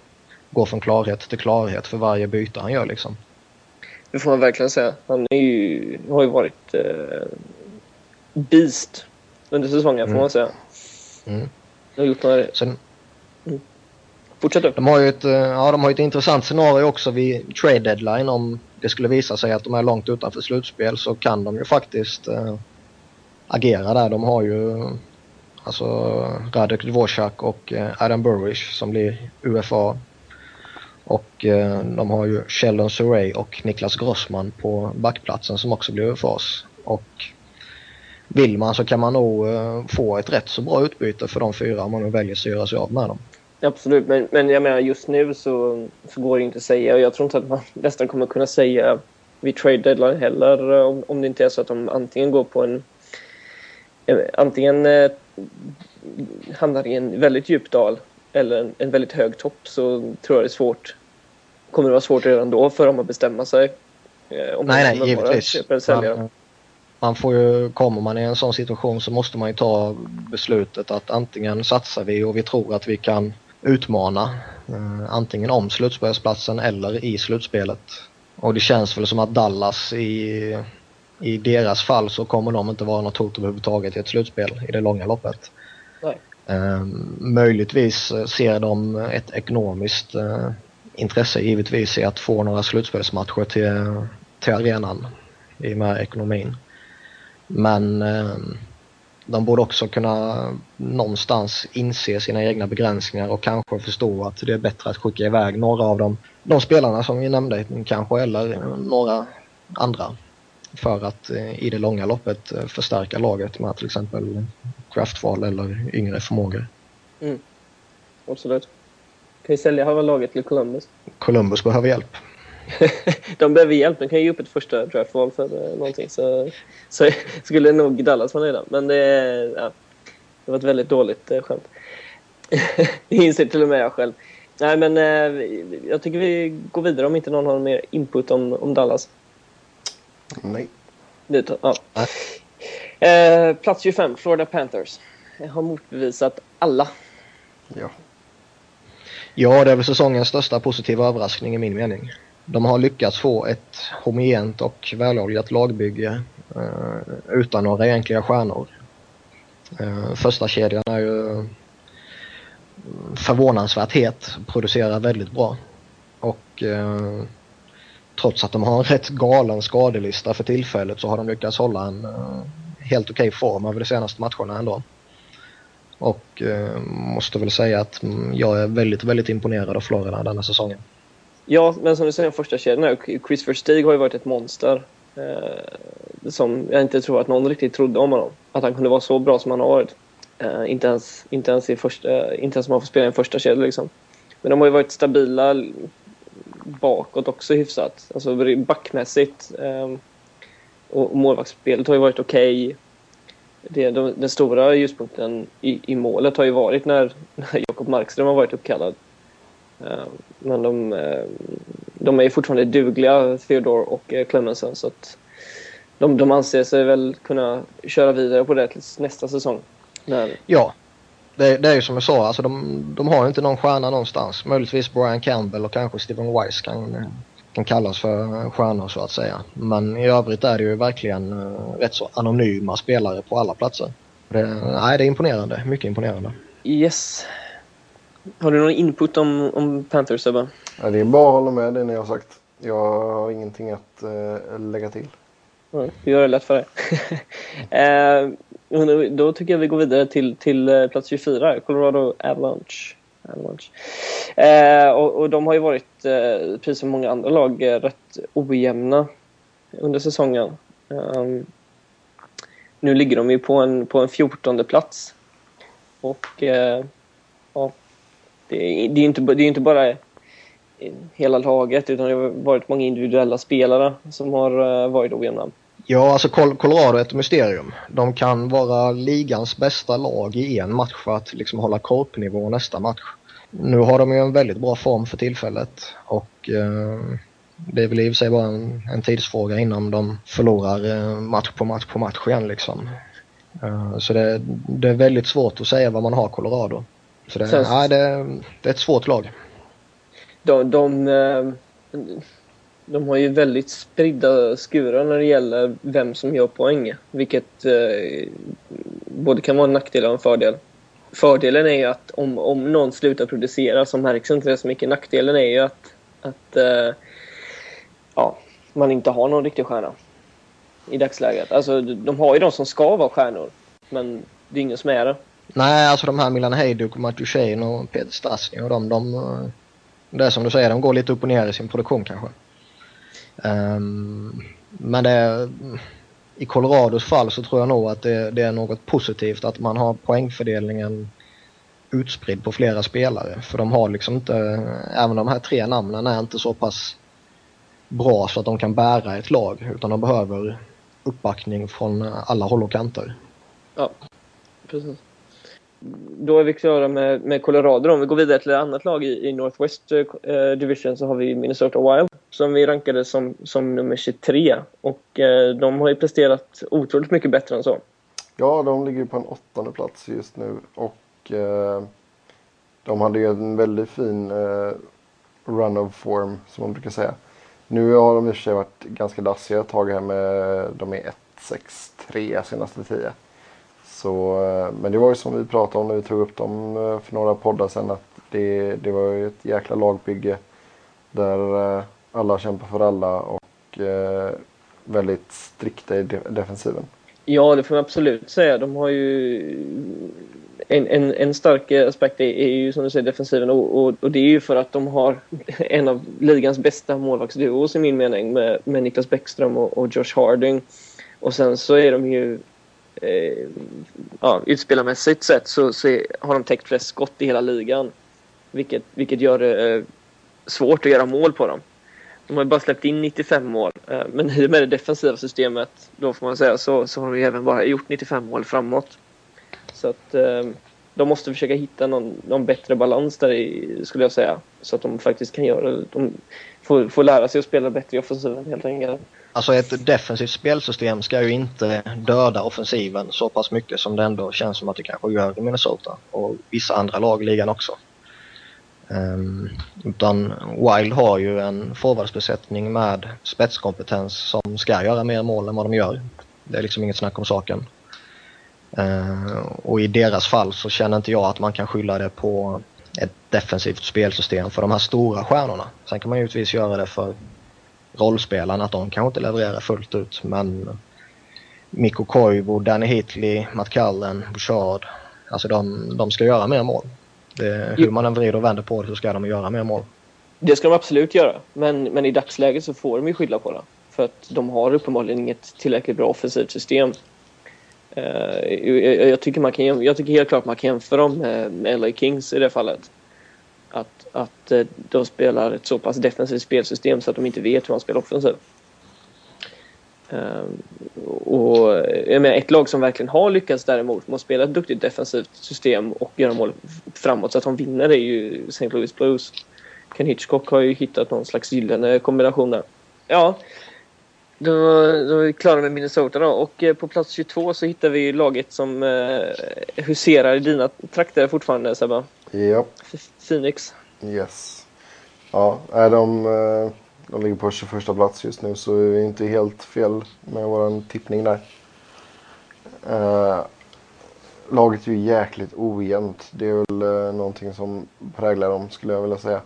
Går från klarhet till klarhet för varje byte han gör liksom. Det får man verkligen säga. Han är ju, har ju varit eh, beast under säsongen får mm. man säga. Mm. har gjort några... Sen, mm. Fortsätt upp. De har ju ett, eh, ja, de har ett intressant scenario också vid trade deadline. Om det skulle visa sig att de är långt utanför slutspel så kan de ju faktiskt äh, agera där. De har ju alltså Radek Dvorak och äh, Adam Burrish som blir UFA. Och eh, de har ju Sheldon Surrey och Niklas Grossman på backplatsen som också blir UFAs. Och vill man så kan man nog eh, få ett rätt så bra utbyte för de fyra om man nu väljer att göra sig av med dem. Absolut, men, men jag menar just nu så, så går det inte att säga och jag tror inte att man nästan kommer kunna säga vid trade deadline heller eh, om, om det inte är så att de antingen går på en eh, antingen eh, hamnar i en väldigt djup dal eller en, en, väldigt hög topp så tror jag det är svårt kommer det vara svårt redan då för dem att bestämma sig eh, om nej, nej, givetvis. Man, man får ju, kommer man i en sån situation så måste man ju ta beslutet att antingen satsar vi och vi tror att vi kan utmana eh, antingen om slutspelsplatsen eller i slutspelet. Och det känns väl som att Dallas i, i deras fall så kommer de inte vara något hot överhuvudtaget i ett slutspel i det långa loppet. Eh, möjligtvis eh, ser de ett ekonomiskt eh, intresse givetvis i att få några slutspelsmatcher till, till arenan i och med ekonomin. Men eh, de borde också kunna någonstans inse sina egna begränsningar och kanske förstå att det är bättre att skicka iväg några av dem, de spelarna som vi nämnde kanske eller några andra för att eh, i det långa loppet eh, förstärka laget med till exempel craftval eller yngre förmågor. Mm. Absolut. Kan vi sälja halva laget till Columbus? Columbus behöver hjälp. de behöver hjälp. De kan ge upp ett första draftval för eh, någonting. Så, så skulle nog Dallas vara nöjda. Men det, ja, det var ett väldigt dåligt eh, skämt. det inser till och med jag själv. Nej, men eh, jag tycker vi går vidare om inte någon har mer input om, om Dallas. Nej. Det, ja. Eh, plats 25, Florida Panthers. Jag har motbevisat alla. Ja. Ja, det är väl säsongens största positiva överraskning i min mening. De har lyckats få ett homogent och väloljat lagbygge eh, utan några egentliga stjärnor. Eh, första kedjan är ju eh, förvånansvärt het, producerar väldigt bra. Och eh, trots att de har en rätt galen skadelista för tillfället så har de lyckats hålla en eh, helt okej okay form över de senaste matcherna ändå. Och eh, måste väl säga att mm, jag är väldigt, väldigt imponerad av Florida denna säsongen. Ja, men som du säger, första kedjan Chris Versteeg har ju varit ett monster. Eh, som jag inte tror att någon riktigt trodde om honom. Att han kunde vara så bra som han har varit. Eh, inte, ens, inte, ens i första, eh, inte ens om han får spela i en första kedja liksom. Men de har ju varit stabila bakåt också hyfsat. Alltså backmässigt. Ehm, och målvaktsspelet har ju varit okej. Okay. Det, de, den stora ljuspunkten i, i målet har ju varit när, när Jakob Markström har varit uppkallad. Ehm, men de, ehm, de är fortfarande dugliga, Theodore och eh, Clemenson. Så att de, de anser sig väl kunna köra vidare på det till nästa säsong. När... Ja, det, det är ju som jag sa, alltså de, de har inte någon stjärna någonstans. Möjligtvis Brian Campbell och kanske Steven Weiss kan, kan kallas för stjärnor så att säga. Men i övrigt är det ju verkligen rätt så anonyma spelare på alla platser. Det, nej, det är imponerande, mycket imponerande. Yes, har du någon input om, om Panthers, Sebbe? Ja, det är bara att hålla med det ni har sagt. Jag har ingenting att äh, lägga till. Ja, vi gör det lätt för dig. eh, då tycker jag vi går vidare till, till eh, plats 24, Colorado Avalanche. Avalanche. Eh, och, och, de har ju varit, eh, precis som många andra lag, eh, rätt ojämna under säsongen. Um, nu ligger de ju på en, på en 14 plats. Och eh, ja, det, det är inte, det är inte bara hela laget utan det har varit många individuella spelare som har eh, varit ojämna. Ja, alltså Colorado är ett mysterium. De kan vara ligans bästa lag i en match för att liksom hålla korpnivå nästa match. Nu har de ju en väldigt bra form för tillfället och eh, det är väl i och för sig bara en, en tidsfråga innan de förlorar eh, match på match på match igen liksom. Eh, så det, det, är väldigt svårt att säga vad man har Colorado. Så det, Sen- ja, det, det är ett svårt lag. De, de, eh, de har ju väldigt spridda skurar när det gäller vem som gör poäng. Vilket eh, både kan vara en nackdel och en fördel. Fördelen är ju att om, om någon slutar producera så märks inte det så mycket. Nackdelen är ju att, att eh, ja, man inte har någon riktig stjärna i dagsläget. Alltså, de har ju de som ska vara stjärnor, men det är ingen som är det. Nej, alltså de här Milan Hejduk, Matt och Peter Stasny och de, de, eh, det är som du säger, de går lite upp och ner i sin produktion kanske. Um, men det i Colorados fall så tror jag nog att det, det är något positivt att man har poängfördelningen utspridd på flera spelare. För de har liksom inte, även de här tre namnen är inte så pass bra så att de kan bära ett lag utan de behöver uppbackning från alla håll och kanter. Precis. Då är vi klara med, med Colorado. Om vi går vidare till ett annat lag i, i Northwest eh, Division så har vi Minnesota Wild som vi rankade som, som nummer 23. Och eh, de har ju presterat otroligt mycket bättre än så. Ja, de ligger ju på en åttonde plats just nu och eh, de hade ju en väldigt fin eh, run of form som man brukar säga. Nu har de i och för sig varit ganska dassiga ett tag här med, de är 1-6-3 senaste 10. Så, eh, men det var ju som vi pratade om när vi tog upp dem eh, för några poddar sedan att det, det var ju ett jäkla lagbygge där eh, alla kämpar för alla och väldigt strikta i defensiven. Ja, det får man absolut säga. De har ju... En, en, en stark aspekt är, är ju som du säger defensiven och, och, och det är ju för att de har en av ligans bästa målvaktsduos i min mening med, med Niklas Bäckström och, och Josh Harding. Och sen så är de ju... Eh, ja, utspelarmässigt sett så, så är, har de täckt flest skott i hela ligan. Vilket, vilket gör det eh, svårt att göra mål på dem. De har bara släppt in 95 mål. eh, Men i och med det defensiva systemet, då får man säga, så, så har de även bara gjort 95 mål framåt. Så att eh, de måste försöka hitta någon, någon bättre balans där i, skulle jag säga. Så att de faktiskt kan göra det. De får, får lära sig att spela bättre i offensiven helt enkelt. Alltså ett defensivt spelsystem ska ju inte döda offensiven så pass mycket som det ändå känns som att det kanske gör i Minnesota och vissa andra lag i ligan också. Um, utan Wild har ju en forwardsbesättning med spetskompetens som ska göra mer mål än vad de gör. Det är liksom inget snack om saken. Uh, och i deras fall så känner inte jag att man kan skylla det på ett defensivt spelsystem för de här stora stjärnorna. Sen kan man givetvis göra det för rollspelarna att de kanske inte levererar fullt ut men Mikko Koivu, Danny Hitley, Matt Cullen, Bouchard. Alltså de, de ska göra mer mål. Det, hur man än vrider och vänder på det så ska de göra mer mål. Det ska de absolut göra. Men, men i dagsläget så får de ju skylla på det. För att de har uppenbarligen inget tillräckligt bra offensivt system. Eh, jag, jag, tycker man kan, jag tycker helt klart man kan jämföra dem med, med LA Kings i det fallet. Att, att eh, de spelar ett så pass defensivt spelsystem så att de inte vet hur man spelar offensivt. Ehm, och eh, jag menar, ett lag som verkligen har lyckats däremot med att spela ett duktigt defensivt system och göra mål framåt så att de vinner är ju St. Louis Blues. Ken Hitchcock har ju hittat någon slags gyllene kombination där. Ja, då, då är vi klara med Minnesota då. Och eh, på plats 22 så hittar vi laget som eh, huserar i dina trakter fortfarande Sebba. Ja. Phoenix. Yes. Ja, är de, eh, de ligger på 21 plats just nu så är vi inte helt fel med vår tippning där. Eh, laget är ju jäkligt ojämnt. Det är väl eh, någonting som präglar dem skulle jag vilja säga.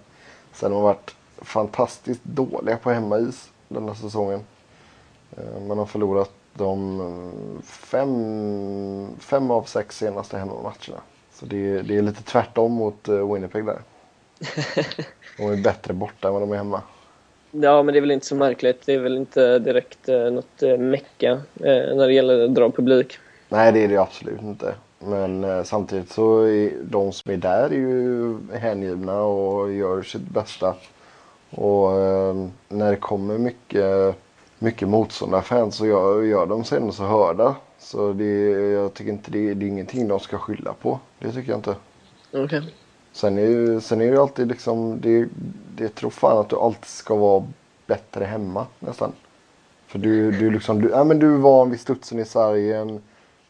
Sen har de varit fantastiskt dåliga på hemmais den här säsongen. Eh, man har förlorat de eh, fem, fem av sex senaste hemmamatcherna. Så det, det är lite tvärtom mot eh, Winnipeg där. De är bättre borta än vad de är hemma. Ja, men det är väl inte så märkligt. Det är väl inte direkt eh, något eh, mecka eh, när det gäller att dra publik. Nej, det är det absolut inte. Men eh, samtidigt så är de som är där är ju hängivna och gör sitt bästa. Och när det kommer mycket, mycket motståndarfans så gör, gör de sig ändå så hörda. Så det, jag tycker inte det, det är ingenting de ska skylla på. Det tycker jag inte. Okej. Sen är, ju, sen är det ju alltid liksom, det, det tror fan att du alltid ska vara bättre hemma nästan. För du, du, liksom, du, ja, men du är van vid studsen i sargen.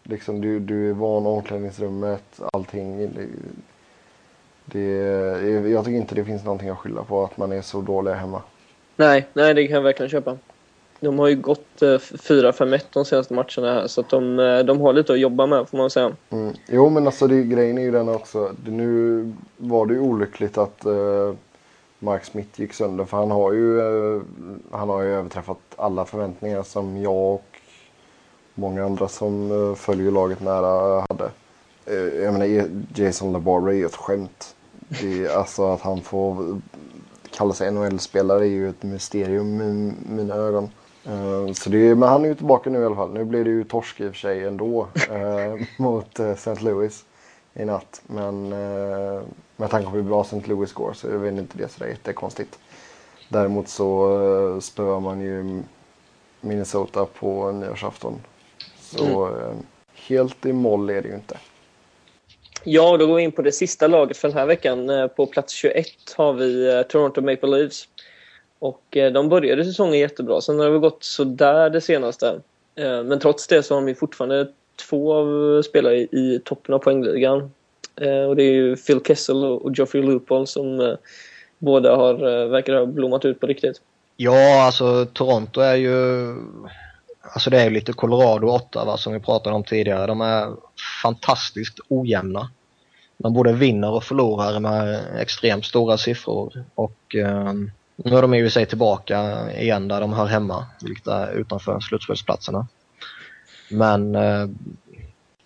Liksom, du, du är van omklädningsrummet, allting. Det, Det, jag tycker inte det finns någonting att skylla på att man är så dålig hemma. Nej, nej det kan jag verkligen köpa. De har ju gått eh, 4-5-1 de senaste matcherna här så att de, eh, de har lite att jobba med får man säga. Mm. Jo men alltså det, grejen är ju den också. Det, nu var det ju olyckligt att eh, Mark Smith gick sönder för han har ju, eh, han har ju överträffat alla förväntningar som jag och många andra som eh, följer laget nära hade. Eh, jag menar Jason LaBarbera är ju ett skämt. Det, alltså att han får kalla sig NHL-spelare är ju ett mysterium i mina ögon. Uh, så det, men han är ju tillbaka nu i alla fall. Nu blir det ju torsk i och för sig ändå uh, mot uh, St. Louis i natt. Men med tanke på hur bra St. Louis går så är väl inte det sådär jättekonstigt. Däremot så uh, spöar man ju Minnesota på nyårsafton. Så mm. helt i moll är det ju inte. Ja, då går vi in på det sista laget för den här veckan. På plats 21 har vi Toronto Maple Leafs. Och eh, de började säsongen jättebra. Sen har det gått sådär det senaste. Eh, men trots det så har vi fortfarande två av spelare i toppen av poängligan. Eh, och det är ju Phil Kessel och Geoffrey Lupol som båda har, verkar ha blommat ut på riktigt. Ja, alltså Toronto är ju... Alltså det är ju lite Colorado 8 va, som vi pratade om tidigare. De är fantastiskt ojämna. De både vinner och förlorar med extremt stora siffror. Och um, nu är de i och sig tillbaka igen där de hör hemma, vilket är utanför slutspelsplatserna. Men eh,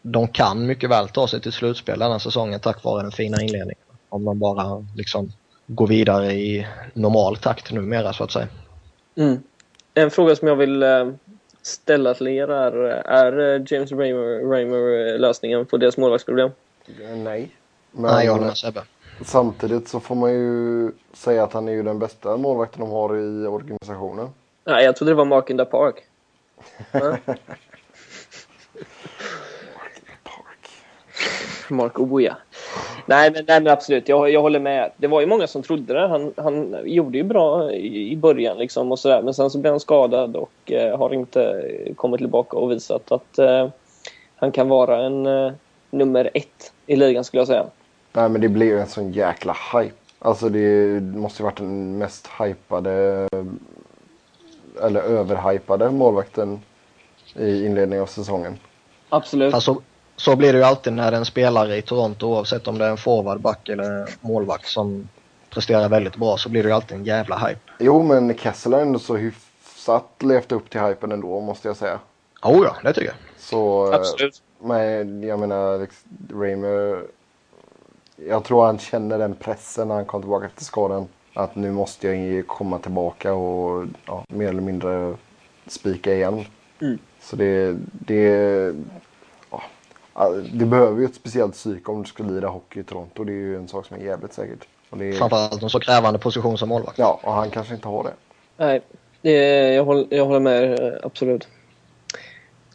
de kan mycket väl ta sig till slutspel den här säsongen tack vare den fina inledningen. Om de bara liksom går vidare i normal takt numera så att säga. Mm. En fråga som jag vill eh, ställa till er är, är eh, James Raymer, Raymer eh, lösningen på deras målvaktsproblem? Nej. Men... Nej, jag håller med Sebbe. Samtidigt så får man ju säga att han är ju den bästa målvakten de har i organisationen. Nej, jag trodde det var Mark in the Park. Mark Oja. Nej men, nej, men absolut, jag, jag håller med. Det var ju många som trodde det. Han, han gjorde ju bra i, i början liksom och sådär. Men sen så blev han skadad och eh, har inte kommit tillbaka och visat att eh, han kan vara en eh, nummer ett i ligan skulle jag säga. Nej men det blev ju en sån jäkla hype. Alltså det måste ju varit den mest hypade eller överhypade målvakten i inledningen av säsongen. Absolut. Alltså, så blir det ju alltid när en spelare i Toronto oavsett om det är en forward, back eller målvakt som presterar väldigt bra så blir det ju alltid en jävla hype. Jo men Kessel har ändå så hyfsat levt upp till hypen ändå måste jag säga. Jo ja, det tycker jag. Så, Absolut. Men jag menar, Raymer jag tror han känner den pressen när han kom tillbaka efter skadan. Att nu måste jag komma tillbaka och ja, mer eller mindre spika igen. Mm. Så det, det, ja, det behöver ju ett speciellt psyke om du ska lira hockey i Toronto. Det är ju en sak som är jävligt säkert. Och det. Framförallt en så krävande position som målvakt. Ja, och han kanske inte har det. Nej, det, jag, håller, jag håller med absolut.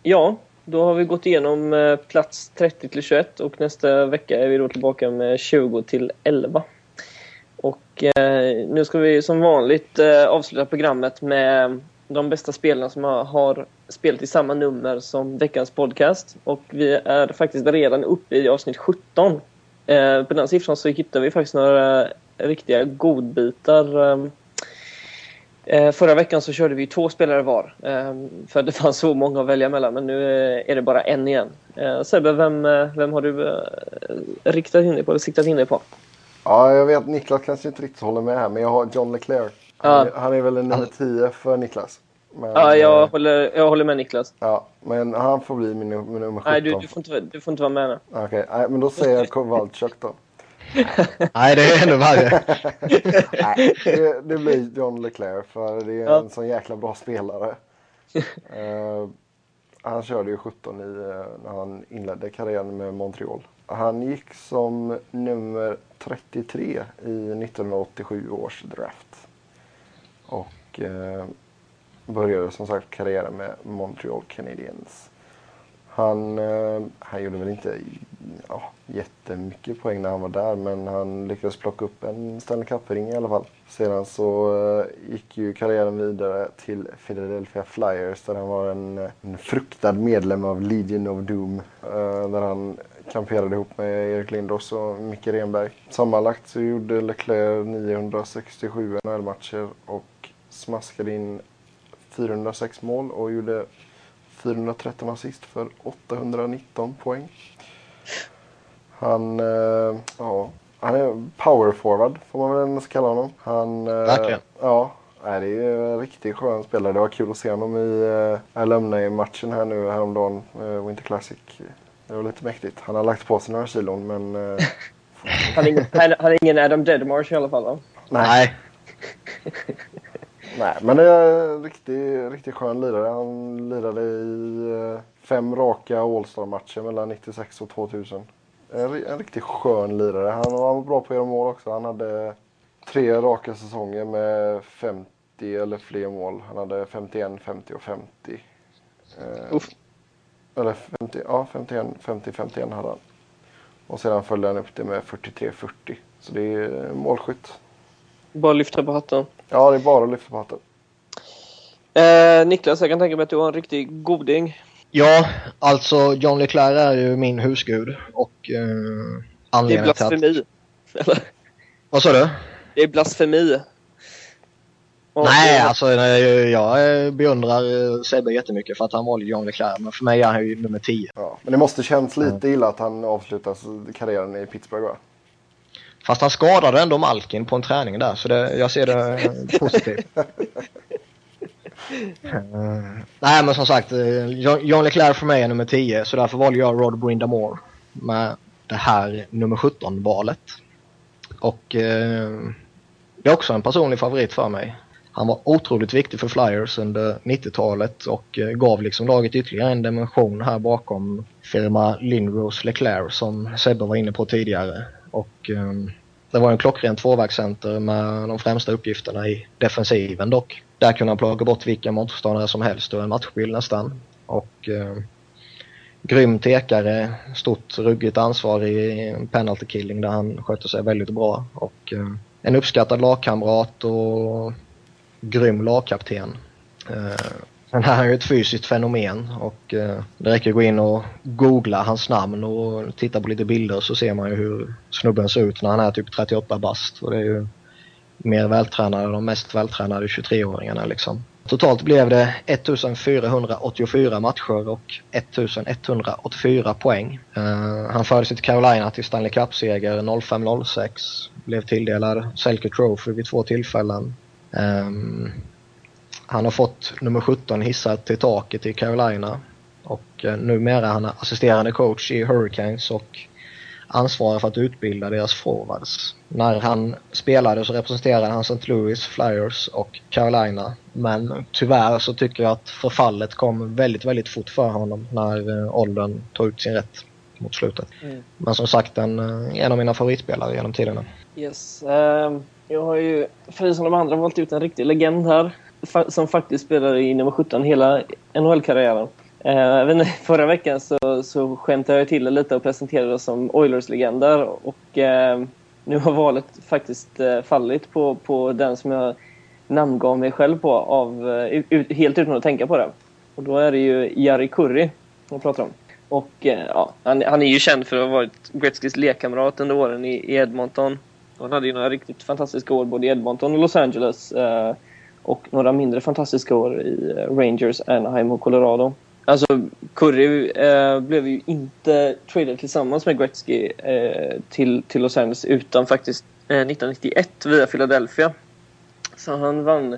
Ja, då har vi gått igenom eh, plats 30 till 21 och nästa vecka är vi då tillbaka med 20 till 11. Och eh, nu ska vi som vanligt eh, avsluta programmet med de bästa spelarna som har, har spelat i samma nummer som veckans podcast. Och vi är faktiskt redan uppe i avsnitt 17. Eh, på den siffran så hittar vi faktiskt några riktiga godbitar Eh, förra veckan så körde vi två spelare var. Eh, för det fanns så många att välja mellan. Men nu eh, är det bara en igen. Eh, Sebbe, vem, eh, vem har du eh, riktat in dig på? Eller siktat in dig på? Ja, jag vet att Niklas kanske inte riktigt håller med här. Men jag har John Leclerc. Han, ja. han är väl en nummer 10 för Niklas. Men, ja, jag håller, jag håller med Niklas. Ja, men han får bli min, min nummer 17. Nej, du, du, får inte, du får inte vara med nu. Okej, okay, men då säger jag Kowalczyk då. Nej, det är ännu värre. Nej, det, det, blir John Leclerc för det är ja. en sån jäkla bra spelare. Uh, han körde ju 17 i, uh, när han inledde karriären med Montreal. Han gick som nummer 33 i 1987 års draft. Och uh, började som sagt karriären med Montreal Canadiens. Han, eh, han gjorde väl inte ja, jättemycket poäng när han var där men han lyckades plocka upp en Stanley Cup-ring i alla fall. Sedan så eh, gick ju karriären vidare till Philadelphia Flyers där han var en, en fruktad medlem av Legion of Doom. Eh, där han kamperade ihop med Erik Lindros och Micke Renberg. Sammanlagt så gjorde Leclerc 967 NHL-matcher och smaskade in 406 mål och gjorde 413 assist för 819 poäng. Han, eh, ja, han är power forward får man väl ändå kalla honom. Han, eh, Verkligen. Ja, nej, det är en riktigt skön spelare. Det var kul att se honom i eh, Alumni-matchen här nu häromdagen, eh, Winter Classic. Det var lite mäktigt. Han har lagt på sig några kilon men... Eh, Han är ingen, han, han är ingen Adam Deadmarsh i alla fall va? Nej. Nej, men det är en riktigt, riktigt skön lirare. Han lirade i eh, fem raka All-star-matcher mellan 96 och 2000. En, en riktigt skön lirare. Han, han var bra på att göra mål också. Han hade tre raka säsonger med 50 eller fler mål. Han hade 51, 50 och 50. Eh, Uff. eller 50, ja, 51, 50, 51 hade han. Och sedan följde han upp det med 43, 40. Så det är målskytt. Bara lyfta på hatten. Ja, det är bara att lyfta på hatten. Eh, Niklas, jag kan tänka mig att du har en riktig goding. Ja, alltså John Leclerc är ju min husgud och eh, Det är anledningen till att... blasfemi. Eller? Vad sa du? Det är blasfemi. Och- Nej, och- alltså jag, jag beundrar eh, Sebbe jättemycket för att han valde John Leclerc. Men för mig är han ju nummer 10. Ja, men det måste känns lite illa att han avslutar karriären i Pittsburgh va? Fast han skadade ändå Malkin på en träning där så det, jag ser det eh, positivt. Eh, nej men som sagt, eh, John Leclerc för mig är nummer 10 så därför valde jag Rod Brindamore med det här nummer 17-valet. Och eh, det är också en personlig favorit för mig. Han var otroligt viktig för Flyers under 90-talet och gav liksom laget ytterligare en dimension här bakom firma Lindros Leclerc som Sebbe var inne på tidigare. Och eh, det var en klockren tvåvägscenter med de främsta uppgifterna i defensiven dock. Där kunde han plocka bort vilken motståndare som helst och en matchbild nästan. Och eh, grym tekare, stort ruggigt ansvar i penalty killing där han skötte sig väldigt bra. Och eh, en uppskattad lagkamrat och grym lagkapten. Eh, Sen är han ju ett fysiskt fenomen och eh, det räcker att gå in och googla hans namn och titta på lite bilder så ser man ju hur snubben ser ut när han är typ 38 bast. Och det är ju mer vältränade, de mest vältränade 23-åringarna liksom. Totalt blev det 1484 matcher och 1184 poäng. Eh, han förde sitt Carolina till Stanley Cup-seger 05-06. Blev tilldelad Selke Trophy vid två tillfällen. Ehm, han har fått nummer 17 hissat till taket i Carolina. Och eh, numera är han assisterande coach i Hurricanes och ansvarar för att utbilda deras forwards. När han spelade så representerade han St. Louis Flyers och Carolina. Men tyvärr så tycker jag att förfallet kom väldigt, väldigt fort för honom när eh, åldern tog ut sin rätt mot slutet. Mm. Men som sagt en, eh, en av mina favoritspelare genom tiderna. Yes. ehm, jag har ju, precis som de andra, valt ut en riktig legend här. Som faktiskt spelade i nummer 17 hela NHL-karriären. Eh, förra veckan så, så skämtade jag till det lite och presenterade oss som Oilers-legender. Och eh, nu har valet faktiskt eh, fallit på, på den som jag namngav mig själv på av, eh, ut, helt utan att tänka på det. Och då är det ju Jari Kurri jag pratar om. Och eh, ja, han, han är ju känd för att ha varit Gretzkys lekkamrat under åren i, i Edmonton. Han hade ju några riktigt fantastiska år både i Edmonton och Los Angeles. Eh, och några mindre fantastiska år i eh, Rangers, Anaheim och Colorado. Alltså, Curry eh, blev ju inte traded tillsammans med Gretzky eh, till, till Los Angeles utan faktiskt eh, 1991 via Philadelphia. Så han vann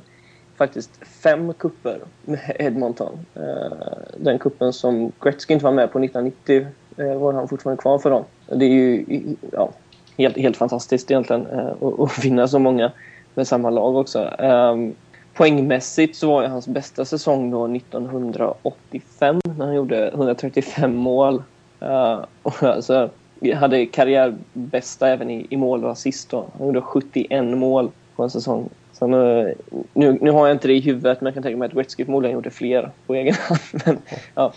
faktiskt fem kupper med Edmonton. Eh, den kuppen som Gretzky inte var med på 1990 eh, var han fortfarande kvar för dem. Det är ju ja, helt, helt fantastiskt egentligen eh, att, att vinna så många med samma lag också. Um, poängmässigt så var ju hans bästa säsong då 1985 när han gjorde 135 mål. Uh, och alltså, hade karriärbästa även i, i mål och assist då. Han gjorde 71 mål på en säsong. Så nu, nu, nu har jag inte det i huvudet men jag kan tänka mig att Gretzky förmodligen gjorde fler på egen hand. Men, ja.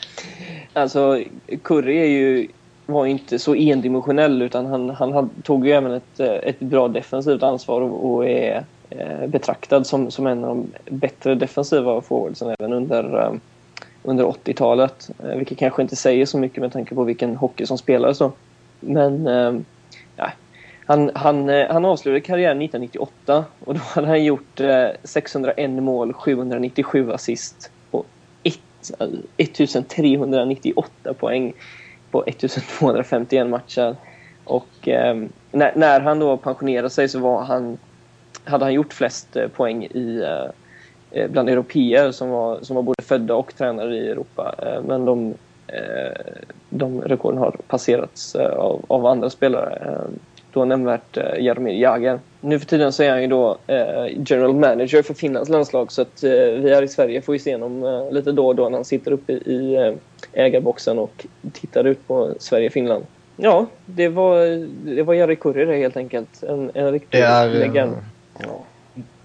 Alltså Curry är ju var ju inte så endimensionell utan han, han hade, tog ju även ett, ett bra defensivt ansvar och, och är Eh, betraktad som, som en av de bättre defensiva forwardsen även under, eh, under 80-talet. Eh, vilket kanske inte säger så mycket med tanke på vilken hockey som spelades då. Men eh, ja, han, han, eh, han avslutade karriären 1998 och då hade han gjort eh, 601 mål, 797 assist och 1398 poäng på 1251 matcher. Och eh, när, när, han då pensionerade sig så var han, hade han gjort flest poäng i Eh, bland europeer som var, som var både födda och tränade i Europa. Eh, men de, eh, de rekorden har passerats av, av andra spelare. Då nämnvärt Jaromir Jagr. Nu för tiden så är han ju då general manager för Finlands landslag så att vi här i Sverige får ju se honom lite då och då när han sitter uppe i ägarboxen och tittar ut på Sverige-Finland. Ja, det var, det var Jari Kurri det helt enkelt. En, en riktig legend.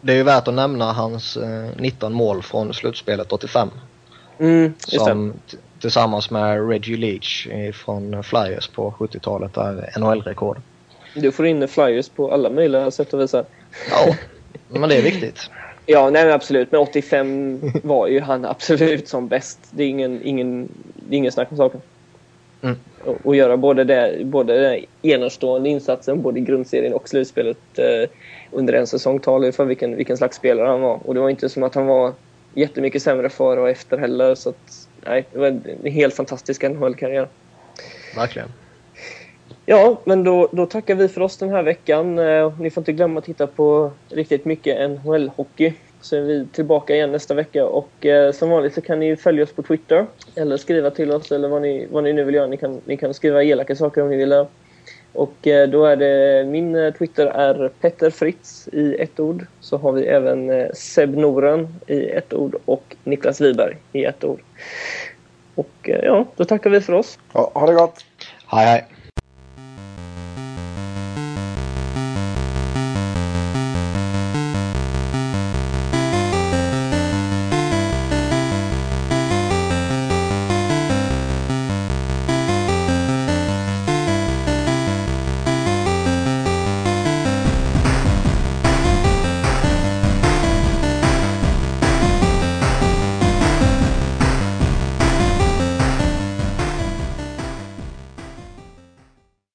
Det är ju värt att nämna hans eh, 19 mål från slutspelet 85. Mm, som tillsammans med Reggie Leach från Flyers på 70-talet är NHL-rekord. Du får in Flyers på alla möjliga sätt och vis. Ja, men det är viktigt. Ja, nej absolut. Men 85 var ju han absolut som bäst. Det är ingen, ingen, det är ingen snack om saken. Mm. Och, och, göra både, det, både den enastående insatsen, både i grundserien och slutspelet eh, under en säsong talar ju för vilken, vilken slags spelare han var. Och det var inte som att han var jättemycket sämre före och efter heller. Så att, nej, det var en helt fantastisk NHL-karriär. Verkligen. Ja, men då, då tackar vi för oss den här veckan. Eh, ni får inte glömma att titta på riktigt mycket NHL-hockey. Så är vi tillbaka igen nästa vecka och eh, som vanligt så kan ni följa oss på Twitter eller skriva till oss eller vad ni, vad ni nu vill göra. Ni kan, ni kan skriva elaka saker om ni vill. Och eh, då är det, min eh, Twitter är Petter Fritz i ett ord. Så har vi även eh, Seb Noren i ett ord och Niklas Wiberg i ett ord. Och ja, då tackar vi för oss. Ja, ha det gott! Hej hej!